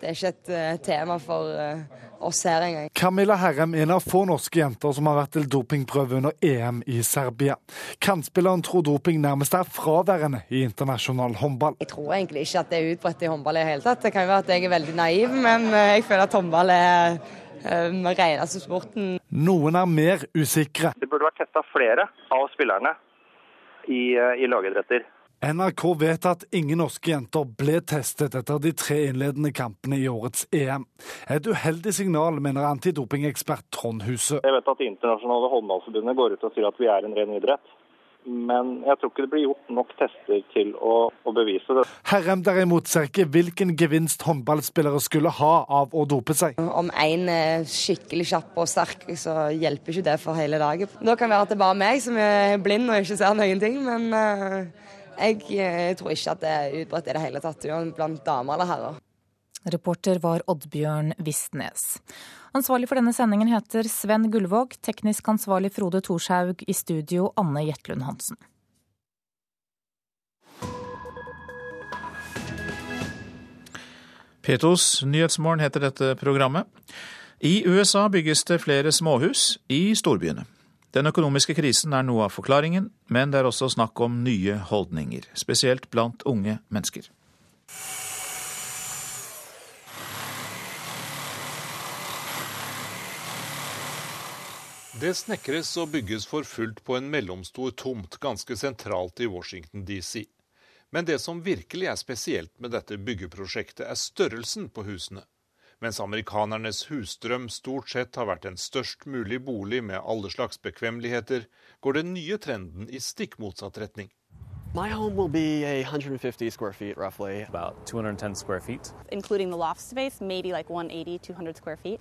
Det er ikke et uh, tema for uh, oss her engang. Camilla Herrem er en av få norske jenter som har vært til dopingprøve under EM i Serbia. Kantspilleren tror doping nærmest er fraværende i internasjonal håndball. Jeg tror egentlig ikke at det er utbredt i håndball i det hele tatt. Det kan jo være at jeg er veldig naiv, men uh, jeg føler at håndball er den altså sporten Noen er mer usikre. Det burde vært testa flere av spillerne i, i lagidretter. NRK vet at ingen norske jenter ble testet etter de tre innledende kampene i årets EM. Et uheldig signal, mener antidopingekspert Trond Huse. Jeg vet at Det internasjonale håndballforbundet går ut og sier at vi er en ren idrett. Men jeg tror ikke det blir gjort nok tester til å, å bevise det. Herrem derimot ser ikke hvilken gevinst håndballspillere skulle ha av å dope seg. Om én er skikkelig kjapp og sterk, så hjelper ikke det for hele laget. Da kan det være at det er bare meg som er blind og ikke ser noen ting, men uh, jeg, jeg, tror ikke at det er utbredt i det hele tatt blant damer eller herrer. Reporter var Oddbjørn Vistnes. Ansvarlig for denne sendingen heter Sven Gullvåg, teknisk ansvarlig Frode Thorshaug, i studio Anne Jetlund Hansen. Petos Nyhetsmorgen heter dette programmet. I USA bygges det flere småhus i storbyene. Den økonomiske krisen er noe av forklaringen, men det er også snakk om nye holdninger, spesielt blant unge mennesker. Det snekres og bygges for fullt på en mellomstor tomt ganske sentralt i Washington DC. Men det som virkelig er spesielt med dette byggeprosjektet, er størrelsen på husene. Mens amerikanernes husdrøm stort sett har vært en størst mulig bolig med alle slags bekvemmeligheter, går den nye trenden i stikk motsatt retning. My home will be 150 square feet, roughly. About 210 square feet. Including the loft space, maybe like 180, 200 square feet.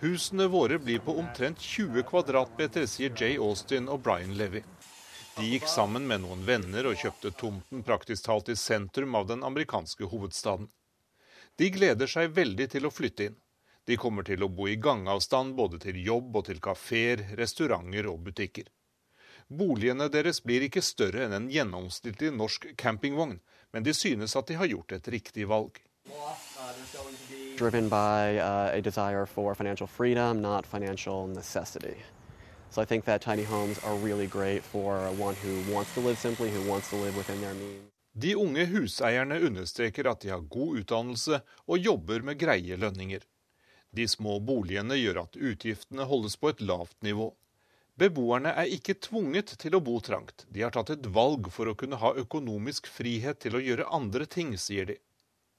Husene våre blir på omtrent 20 kvadratmeter, sier Jay Austin og Brian Levy. De gikk sammen med noen venner og kjøpte tomten praktisk talt i sentrum av den amerikanske hovedstaden. De gleder seg veldig til å flytte inn. De kommer til å bo i gangavstand både til jobb og til kafeer, restauranter og butikker. Boligene deres blir ikke større enn en gjennomsnittlig norsk campingvogn, men de synes at de har gjort et riktig valg. Driven by uh, a desire for financial freedom, not financial necessity. So I think that tiny homes are really great for one who wants to live simply, who wants to live within their. De unge huseierne understreker at de har god utdannelse og jobber med greie lønninger. De små boligene gjør at utgiftene holdes på et lavt nivå. Beboerne er ikke tvunget til å bo trangt, de har tatt et valg for å kunne ha økonomisk frihet til å gjøre andre ting, sier de.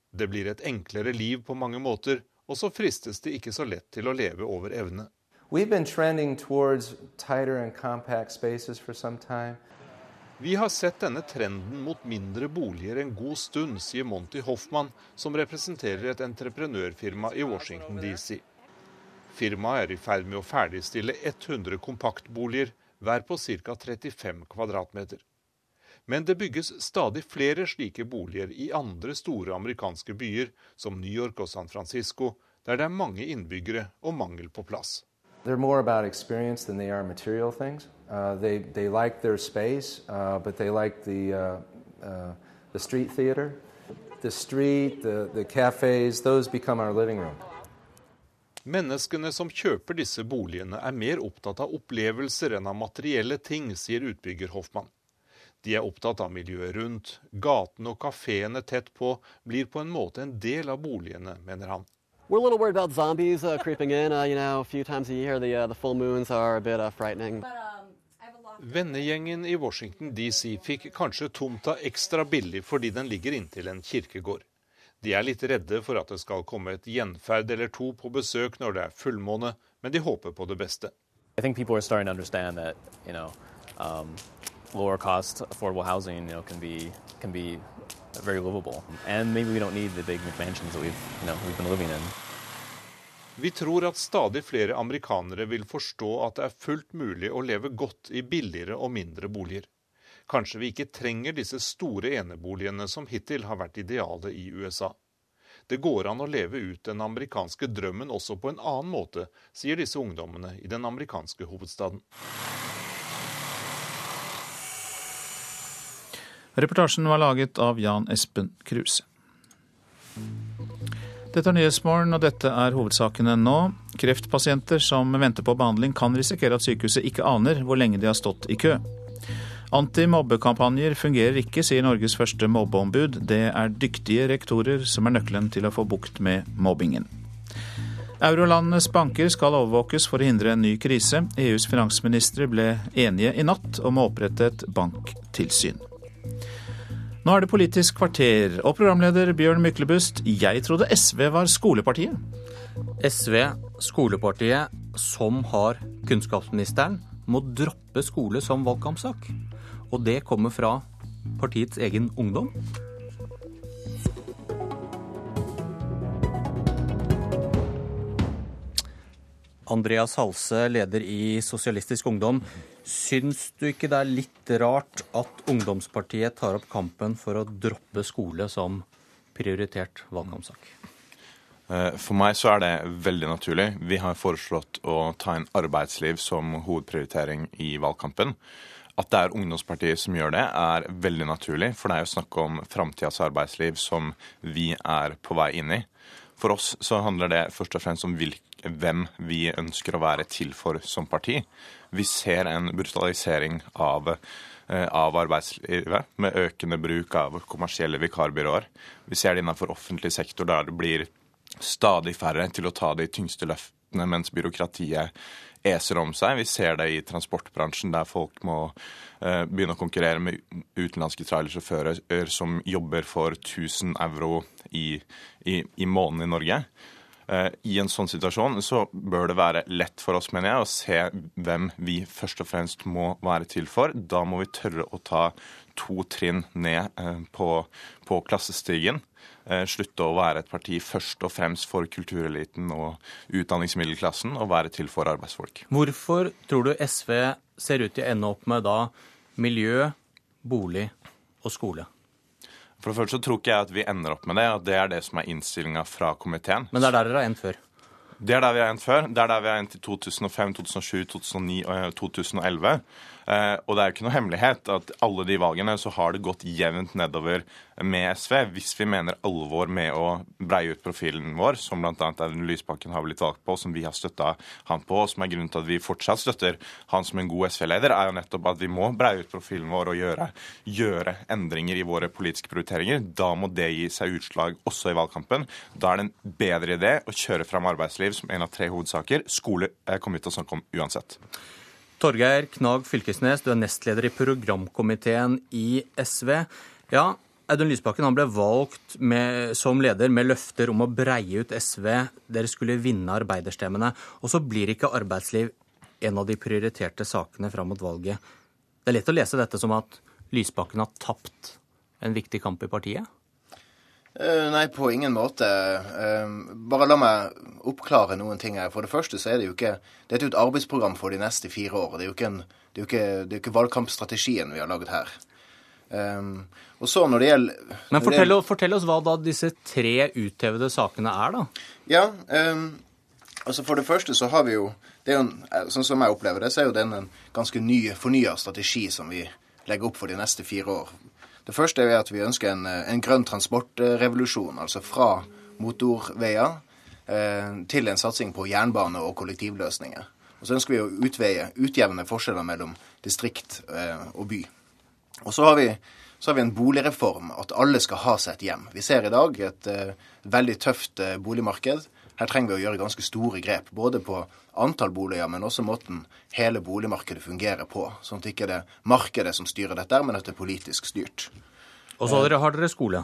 Det blir et enklere liv på mange måter, og så fristes de ikke så lett til å leve over evne. We've been trending towards tighter and compact spaces for some time. Vi har sett denne trenden mot mindre boliger en god stund, sier Monty Hoffmann, som representerer et entreprenørfirma i Washington DC. Firmaet er i ferd med å ferdigstille 100 kompaktboliger, hver på ca. 35 kvadratmeter. Men det bygges stadig flere slike boliger i andre store amerikanske byer, som New York og San Francisco, der det er mange innbyggere og mangel på plass. They're more about experience than they are material things. Uh, they, they like their space, uh, but they like the, uh, uh, the street theater. The street, the, the cafes, those become our living room. Menneskene som kjøper disse boligene er mer opptatt av opplevelser enn av materielle ting, sier utbygger Hoffmann. De er opptatt av miljøet rundt. Gatene og kafeene tett på blir på en måte en del av boligene, mener han. We're a little worried about zombies uh, creeping in. Uh, you know, a few times a year, the, uh, the full moons are a bit uh, frightening. Vennegjengen i Washington DC fikk kanskje tomta ekstra billig fordi den ligger inntil en kirkegård. De er litt redde for at det skal komme et gjenferd eller to på besøk når det er fullmåne, men de håper på det beste. That, you know, um, lower cost affordable housing, you know, can be can be very livable. And maybe we don't need the big McMansions that we've, you know. Vi tror at stadig flere amerikanere vil forstå at det er fullt mulig å leve godt i billigere og mindre boliger. Kanskje vi ikke trenger disse store eneboligene som hittil har vært idealet i USA. Det går an å leve ut den amerikanske drømmen også på en annen måte, sier disse ungdommene i den amerikanske hovedstaden. Reportasjen var laget av Jan Espen Kruse. Dette er Nyhetsmorgen, og dette er hovedsakene nå. Kreftpasienter som venter på behandling kan risikere at sykehuset ikke aner hvor lenge de har stått i kø. Antimobbekampanjer fungerer ikke, sier Norges første mobbeombud. Det er dyktige rektorer som er nøkkelen til å få bukt med mobbingen. Eurolandenes banker skal overvåkes for å hindre en ny krise. EUs finansministre ble enige i natt om å opprette et banktilsyn. Nå er det Politisk kvarter, og programleder Bjørn Myklebust, jeg trodde SV var skolepartiet? SV, skolepartiet som har kunnskapsministeren, må droppe skole som valgkampsak. Og det kommer fra partiets egen ungdom. Andreas Halse, leder i Sosialistisk Ungdom. Syns du ikke det er litt rart at ungdomspartiet tar opp kampen for å droppe skole som prioritert valgkampsak? Eh, for meg så er det veldig naturlig. Vi har foreslått å ta inn arbeidsliv som hovedprioritering i valgkampen. At det er ungdomspartiet som gjør det, er veldig naturlig. For det er jo snakk om framtidas arbeidsliv som vi er på vei inn i. For oss så handler det først og fremst om hvem vi ønsker å være til for som parti. Vi ser en brutalisering av, eh, av arbeidslivet med økende bruk av kommersielle vikarbyråer. Vi ser det innenfor offentlig sektor der det blir stadig færre til å ta de tyngste løftene, mens byråkratiet eser om seg. Vi ser det i transportbransjen, der folk må uh, begynne å konkurrere med utenlandske trailersjåfører som jobber for 1000 euro i, i, i måneden i Norge. Uh, I en sånn situasjon så bør det være lett for oss, mener jeg, å se hvem vi først og fremst må være til for. Da må vi tørre å ta to trinn ned uh, på, på klassestigen. Eh, slutte å være et parti først og fremst for kultureliten og utdanningsmiddelklassen, og være til for arbeidsfolk. Hvorfor tror du SV ser ut til å ende opp med da miljø, bolig og skole? For det første så tror ikke jeg at vi ender opp med det, og det er det som er innstillinga fra komiteen. Men det er der dere har endt før? Det er der vi har endt før. Det er der vi har endt i 2005, 2007, 2009 og 2011. Eh, og det er jo ikke noe hemmelighet at alle de valgene så har det gått jevnt nedover med SV. Hvis vi mener alvor med å breie ut profilen vår, som bl.a. Audun Lysbakken har blitt valgt på, som vi har støtta han på, og som er grunnen til at vi fortsatt støtter han som en god SV-leder, er jo nettopp at vi må breie ut profilen vår og gjøre, gjøre endringer i våre politiske prioriteringer. Da må det gi seg utslag også i valgkampen. Da er det en bedre idé å kjøre fram arbeidsliv som en av tre hovedsaker. Skole kommer vi til å snakke om uansett. Torgeir Knag Fylkesnes, du er nestleder i programkomiteen i SV. Ja, Audun Lysbakken han ble valgt med, som leder med løfter om å breie ut SV. Dere skulle vinne arbeiderstemmene. Og så blir ikke arbeidsliv en av de prioriterte sakene fram mot valget. Det er lett å lese dette som at Lysbakken har tapt en viktig kamp i partiet? Uh, nei, på ingen måte. Uh, bare la meg oppklare noen ting her. For det første så er det jo ikke Dette er jo et arbeidsprogram for de neste fire år. Det er jo ikke, en, det er jo ikke, det er ikke valgkampstrategien vi har laget her. Um, og så når det gjelder Men fortell, det, fortell, oss hva da disse tre uthevede sakene er, da. Ja, um, altså for det første så har vi jo det er jo en, Sånn som jeg opplever det, så er jo den en ganske ny, fornya strategi som vi legger opp for de neste fire år. Det første er at vi ønsker en, en grønn transportrevolusjon. Altså fra motorveier eh, til en satsing på jernbane og kollektivløsninger. Og så ønsker vi å utveie, utjevne forskjeller mellom distrikt eh, og by. Og så har, vi, så har vi en boligreform, at alle skal ha seg et hjem. Vi ser i dag et eh, veldig tøft eh, boligmarked. Her trenger vi å gjøre ganske store grep, både på antall boliger, men også måten hele boligmarkedet fungerer på. Sånn at det ikke er markedet som styrer dette, men at det er politisk styrt. Og så har dere skole.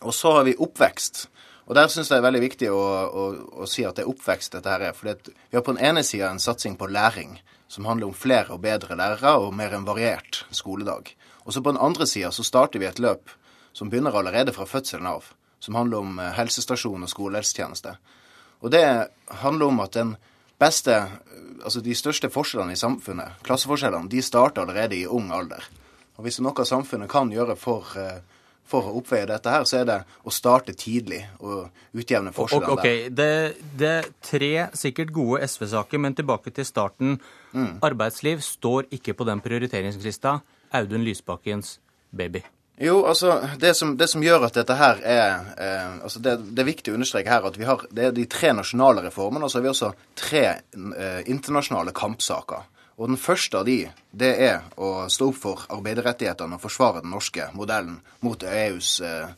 Og så har vi oppvekst. Og Der syns jeg det er veldig viktig å, å, å, si at det er oppvekst dette her er. For vi har på den ene sida en satsing på læring, som handler om flere og bedre lærere og mer enn variert skoledag. Og så på den andre sida så starter vi et løp som begynner allerede fra fødselen av, som handler om eh, helsestasjon og skolehelsetjeneste. Og det handler om at den beste Altså de største forskjellene i samfunnet, klasseforskjellene, de starter allerede i ung alder. Og hvis det er noe samfunnet kan gjøre for, eh, for å oppveie dette her, så er det å starte tidlig og utjevne forskjellene okay, der. Det, det er tre sikkert gode SV-saker, men tilbake til starten. Mm. Arbeidsliv står ikke på den prioriteringslista. Audun Lysbakkens baby. Jo, altså, det som, det som, gjør at dette her er eh, altså det, det, er viktig å understreke her at vi har det er de tre nasjonale reformene, og så har vi også tre eh, internasjonale kampsaker. Og den første av de, det er å stå opp for arbeiderrettighetene og forsvare den norske modellen mot EUs eh,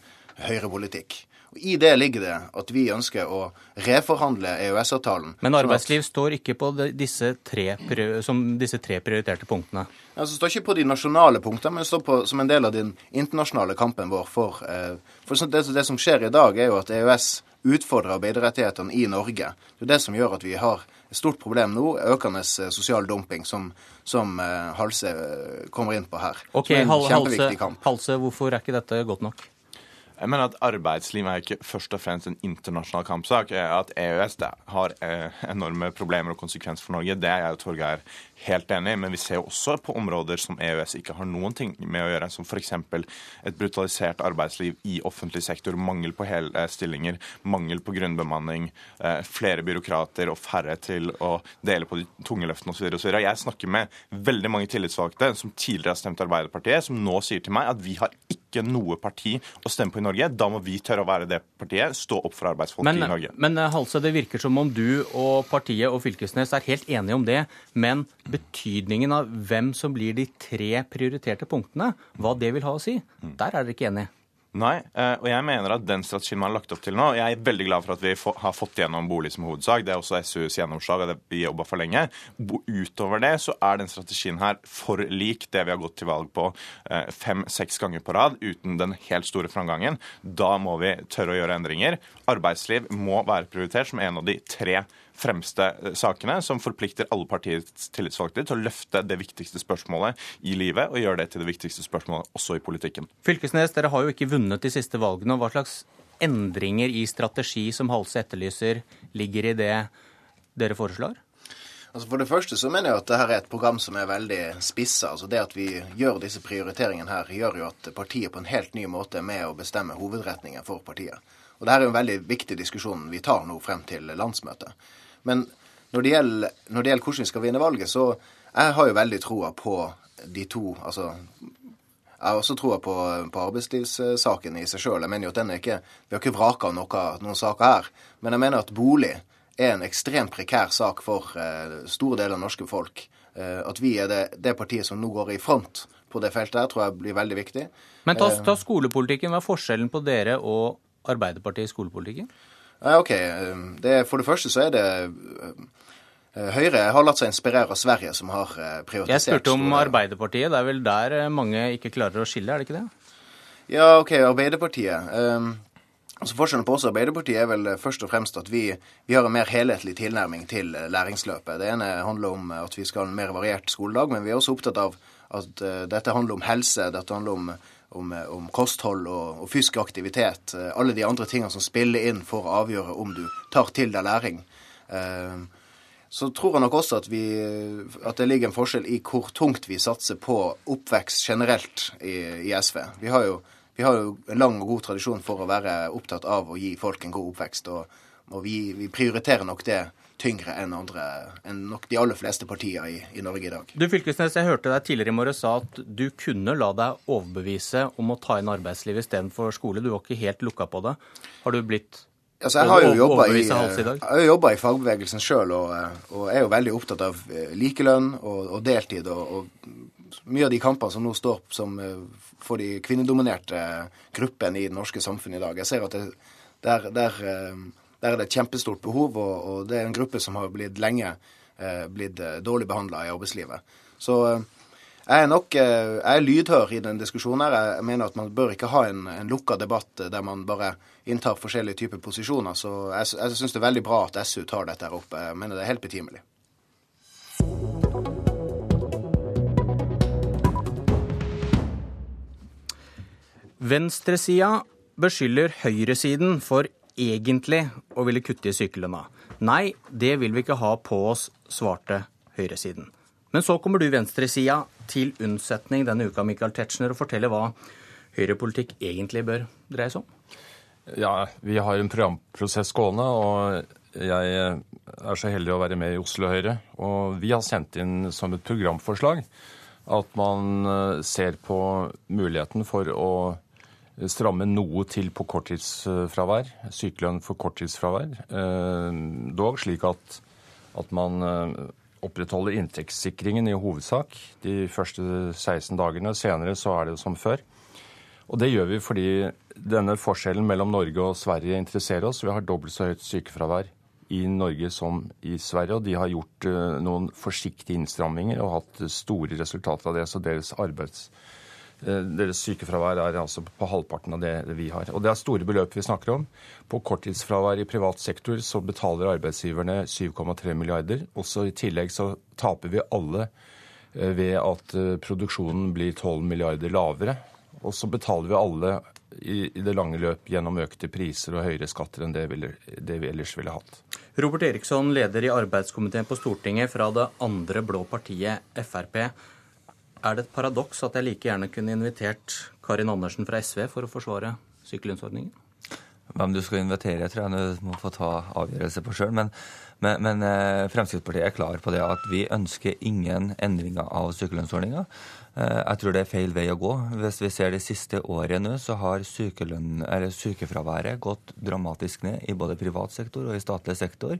høyrepolitikk. Og I det ligger det at vi ønsker å reforhandle EØS-avtalen. Men arbeidsliv står ikke på disse tre, som disse tre prioriterte punktene? Ja, det står ikke på de nasjonale punktene, men det står på, som en del av den internasjonale kampen vår for, eh, for det, det, som skjer i dag, er jo at EØS utfordrer arbeiderrettighetene i Norge. Det er det som gjør at vi har et stort problem nå, økende eh, sosial dumping, som, som uh, Halse kommer inn på her. Ok, Halse, Halse, hvorfor er ikke dette godt nok? Jeg mener at Arbeidsliv er ikke først og fremst en internasjonal kampsak. At EØS har enorme problemer og konsekvenser for Norge, det er jeg og Torgeir helt enig i, men vi ser jo også på områder som EØS ikke har noen ting med å gjøre, som f.eks. et brutalisert arbeidsliv i offentlig sektor, mangel på hele stillinger, mangel på grunnbemanning, eh, flere byråkrater og færre til å dele på de tunge løftene osv. Jeg snakker med veldig mange tillitsvalgte som tidligere har stemt Arbeiderpartiet, som nå sier til meg at vi har ikke noe parti å stemme på i Norge. Da må vi tørre å være det partiet, stå opp for arbeidsfolk men, i Norge. Men eh, Halse, det virker som om du og partiet og Fylkesnes er helt enige om det. men betydningen av hvem som blir de tre prioriterte punktene, hva det vil ha å si, der er dere ikke enige. Nei, eh, og jeg mener at den strategien man har lagt opp til nå Jeg er veldig glad for at vi har fått gjennom bolig som hovedsak. Det er også SUs gjennomslag, og det vi jobba for lenge. Utover det så er den strategien her for lik det vi har gått til valg på eh, fem-seks ganger på rad, uten den helt store framgangen. Da må vi tørre å gjøre endringer. Arbeidsliv må være prioritert som en av de tre fremste eh, sakene, som forplikter alle partiets tillitsvalgte til å løfte det viktigste spørsmålet i livet, og gjøre det til det viktigste spørsmålet også i politikken. Fylkesnes, dere har jo ikke vunnet de siste valgene. Hva slags endringer i strategi som Halse etterlyser, ligger i det dere foreslår? Altså For det første så mener jeg at dette er et program som er veldig spissa. Altså det at vi gjør disse prioriteringene her, gjør jo at partiet på en helt ny måte er med å bestemme hovedretningen for partiet. Og det er jo en veldig viktig diskusjon vi tar nå frem til landsmøtet. Men når det, gjelder, når det gjelder hvordan vi skal vinne valget, så jeg har jo veldig troa på de to altså jeg har også troa på, på, arbeidslivssaken i seg sjøl. Jeg mener jo at den er ikke, Vi har ikke vraka noe, noen saker her. Men jeg mener at bolig er en ekstremt prekær sak for eh, store deler av norske folk. Eh, at vi er det, det, partiet som nå går i front på det feltet, her, tror jeg blir veldig viktig. Men ta, eh, ta skolepolitikken. Hva er forskjellen på dere og Arbeiderpartiet i skolepolitikken? OK. Det, for det første så er det eh, Høyre har latt seg inspirere av Sverige, som har eh, privatisert Jeg spurte om Arbeiderpartiet. Det er vel der eh, mange ikke klarer å skille, er det ikke det? Ja, OK. Arbeiderpartiet. Altså Forskjellen på oss og Arbeiderpartiet er vel først og fremst at vi, vi, har en mer helhetlig tilnærming til læringsløpet. Det ene handler om at vi skal ha en mer variert skoledag, men vi er også opptatt av at dette handler om helse, dette handler om om, eh, om kosthold og, og, fysisk aktivitet. Eh, alle de andre tingene som spiller inn for å avgjøre om du tar til deg læring. Eh, så tror jeg nok også at, vi, at det ligger en forskjell i hvor tungt vi satser på oppvekst generelt i, i SV. Vi har, jo, vi har, jo, en lang og god tradisjon for å være opptatt av å gi folk en god oppvekst. Og, og vi, vi prioriterer nok det tyngre enn, andre, enn nok de aller fleste partier i, i, Norge i dag. Du Fylkesnes, jeg hørte deg tidligere i morges sa at du kunne la deg overbevise om å ta inn arbeidsliv istedenfor skole. Du var ikke helt lukka på det. Har du blitt Altså, jeg har jo jobba i, i, i, fagbevegelsen sjøl, og, og, er jo veldig opptatt av eh, likelønn og, og deltid. Og, og, mye av de kampene som nå står opp som, eh, for de kvinnedominerte gruppene i det norske samfunnet i dag. Jeg ser at det, der, der eh, der er det et kjempestort behov, og, og det er en gruppe som har blitt lenge eh, blitt eh, dårlig behandla i arbeidslivet. Så eh, jeg er nok eh, jeg er lydhør i den diskusjonen. her. Jeg mener at man bør ikke ha en, en lukka debatt der man bare inntar forskjellige typer posisjoner. Så jeg, jeg syns det er veldig bra at SU tar dette her opp. Jeg mener det er helt betimelig. Venstresida beskylder høyresiden for egentlig å ville kutte i sykelønna. Nei, det vil vi ikke ha på oss, svarte høyresiden. Men så kommer du venstresida til unnsetning denne uka, Michael Tetzschner, og forteller hva høyrepolitikk egentlig bør dreie seg om. Ja, vi har en programprosess gående, og jeg er så heldig å være med i Oslo Høyre. Og vi har sendt inn som et programforslag at man eh, ser på muligheten for å stramme noe til på korttidsfravær, sykelønn for korttidsfravær. Eh, dog slik at, at man eh, opprettholder inntektssikringen i hovedsak de første 16 dagene. Senere så er det som før. Og det gjør vi fordi denne forskjellen mellom Norge og Sverige interesserer oss. Vi har dobbelt så høyt sykefravær i Norge som i Sverige, og de har gjort uh, noen forsiktige innstramminger og hatt store resultater av det. Så deres arbeids... Uh, deres sykefravær er altså på halvparten av det vi har. Og det er store beløp vi snakker om. På korttidsfravær i privat sektor så betaler arbeidsgiverne 7,3 milliarder. Også i tillegg så taper vi alle uh, ved at produksjonen blir 12 milliarder lavere. Og så betaler vi alle i, det lange løp gjennom økte priser og høyere skatter enn det vi ellers ville hatt. Robert Eriksson, leder i arbeidskomiteen på Stortinget fra det andre blå partiet Frp. Er det et paradoks at jeg like gjerne kunne invitert Karin Andersen fra SV for å forsvare sykelønnsordningen? Hvem du skal invitere, tror jeg du må få ta avgjørelse på sjøl. Men, men, men, eh, Fremskrittspartiet er klar på det at vi ønsker ingen endringer av sykelønnsordninga. Eh, jeg tror det er feil vei å gå. Hvis vi ser det siste året nå, så har sykefraværet gått dramatisk ned i både privat sektor og i statlig sektor.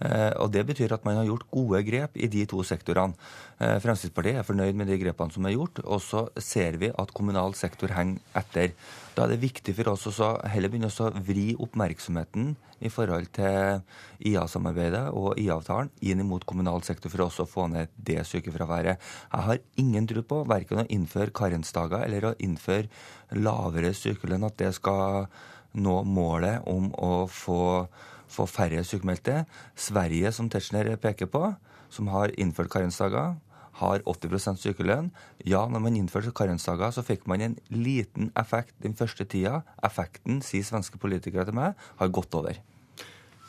Eh, og Det betyr at man har gjort gode grep i de to sektorene. Eh, Fremskrittspartiet er fornøyd med de grepene som er gjort, og så ser vi at kommunal sektor henger etter. Da er det viktig for oss å heller begynne å vri oppmerksomheten i forhold til IA-samarbeidet og IA-avtalen inn mot kommunal sektor for også å få ned det sykefraværet. Jeg har ingen tro på verken å innføre karensdager eller å innføre lavere sykelønn, at det skal nå målet om å få få færre sykemeldte. Sverige, som Tetzschner peker på, som har innført karensdager, har 80% sykelønn. Ja, når man innførte karensdager, så fikk man en liten effekt den første tida. Effekten, sier svenske politikere til meg, har gått over.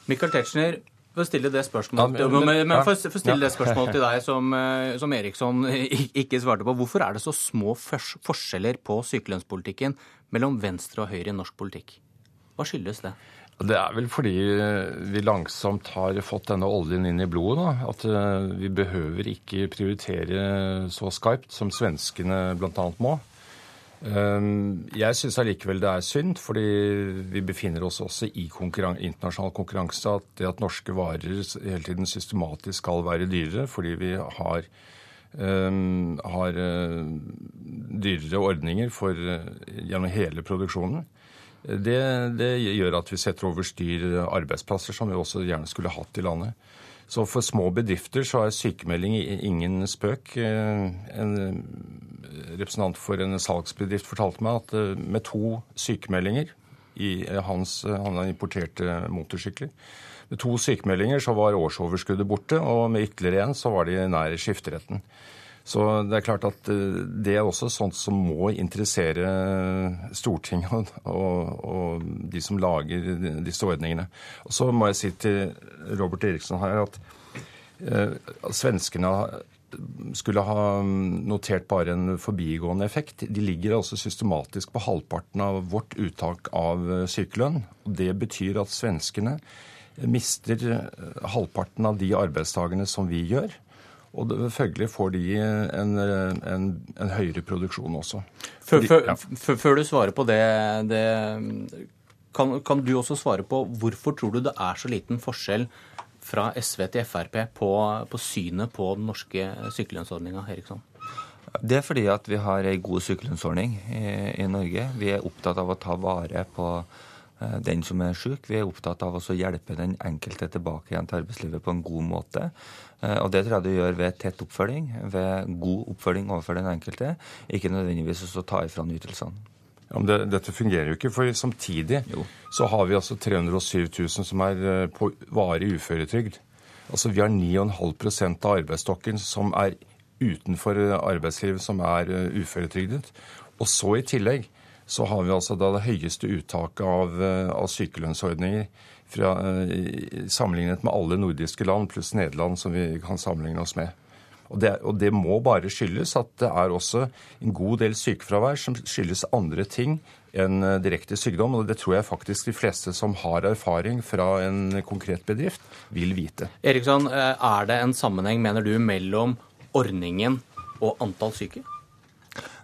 Michael Tetzschner, for å stille det spørsmålet, ja, men, men, men for, for stille det spørsmålet til deg som, eh, som, Eriksson ikke svarte på. Hvorfor er det så små forskjeller på sykelønnspolitikken mellom venstre og høyre i norsk politikk? Hva skyldes det? Det er vel fordi vi langsomt har fått denne oljen inn i blodet. Da. At eh, vi behøver ikke prioritere så skarpt som svenskene bl.a. må. Ehm, jeg syns allikevel det er synd, fordi vi befinner oss også i konkurran internasjonal konkurranse. At det at norske varer hele tiden systematisk skal være dyrere fordi vi har, har dyrere ordninger for, gjennom hele produksjonen. Det, det, gjør at vi setter over styr arbeidsplasser som vi også gjerne skulle hatt i landet. Så for små bedrifter så er sykemelding ingen spøk. En representant for en salgsbedrift fortalte meg at eh, med to sykemeldinger i hans, Han importerte motorsykler. Med to sykemeldinger så var årsoverskuddet borte, og med ytterligere én så var de nær skifteretten. Så det er klart at eh, det er også sånt som må interessere Stortinget og, og de som lager disse ordningene. Og så må jeg si til Robert Eriksson her at eh, svenskene skulle ha notert bare en forbigående effekt. De ligger altså systematisk på halvparten av vårt uttak av sykelønn. og Det betyr at svenskene mister halvparten av de arbeidstakerne som vi gjør. Og følgelig får de en, en, en høyere produksjon også. Før, før, ja. før, du svarer på det, det kan, kan, du også svare på hvorfor tror du det er så liten forskjell fra SV til Frp på, på synet på den norske sykelønnsordninga, Eriksson? Det er fordi at vi har ei god sykelønnsordning i, i Norge. Vi er opptatt av å ta vare på Eh, den som er syk. Vi er opptatt av å hjelpe den enkelte tilbake igjen til arbeidslivet på en god måte. Eh, og det tror jeg du gjør ved tett oppfølging, ved god oppfølging overfor den enkelte. Ikke nødvendigvis å ta ifra ytelsene. Ja, men det, dette fungerer jo ikke, for samtidig jo. så har vi altså 307 000 som er eh, på varig uføretrygd. Altså Vi har 9,5% av arbeidsstokken som er utenfor arbeidslivet, som er uføretrygdet. Og så i tillegg så har vi altså da det høyeste uttaket av, eh, av sykelønnsordninger fra, eh, sammenlignet med alle nordiske land, pluss Nederland, som vi kan sammenligne oss med. Og det, og det, må bare skyldes at det er også en god del sykefravær som skyldes andre ting enn eh, direkte sykdom. Og det tror jeg faktisk de fleste som har erfaring fra en konkret bedrift, vil vite. Eriksson, er det en sammenheng, mener du, mellom ordningen og antall syke?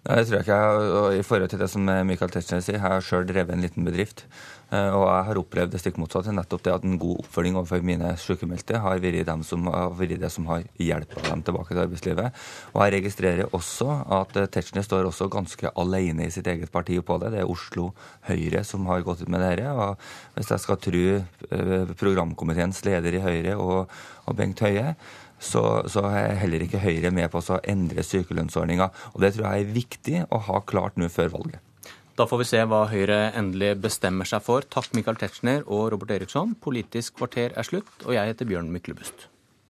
Nei, det tror jeg ikke. Og I forhold til det som Michael Tetzschner sier, jeg har sjøl drevet en liten bedrift. Eh, og jeg har opplevd det stikk motsatte. Nettopp det at en god oppfølging overfor mine sykemeldte har vært, dem som, har vært det som har hjulpet dem tilbake til arbeidslivet. Og jeg registrerer også at eh, Tetzschner står også ganske alene i sitt eget parti på det. Det er Oslo Høyre som har gått ut med dette. Og hvis jeg skal tro eh, programkomiteens leder i Høyre og, og Bengt Høie, så, så, er heller ikke Høyre med på å endre sykelønnsordninga. Og det tror jeg er viktig å ha klart nå før valget. Da får vi se hva Høyre endelig bestemmer seg for. Takk Michael Tetzschner og Robert Eriksson. Politisk kvarter er slutt, og jeg heter Bjørn Myklebust.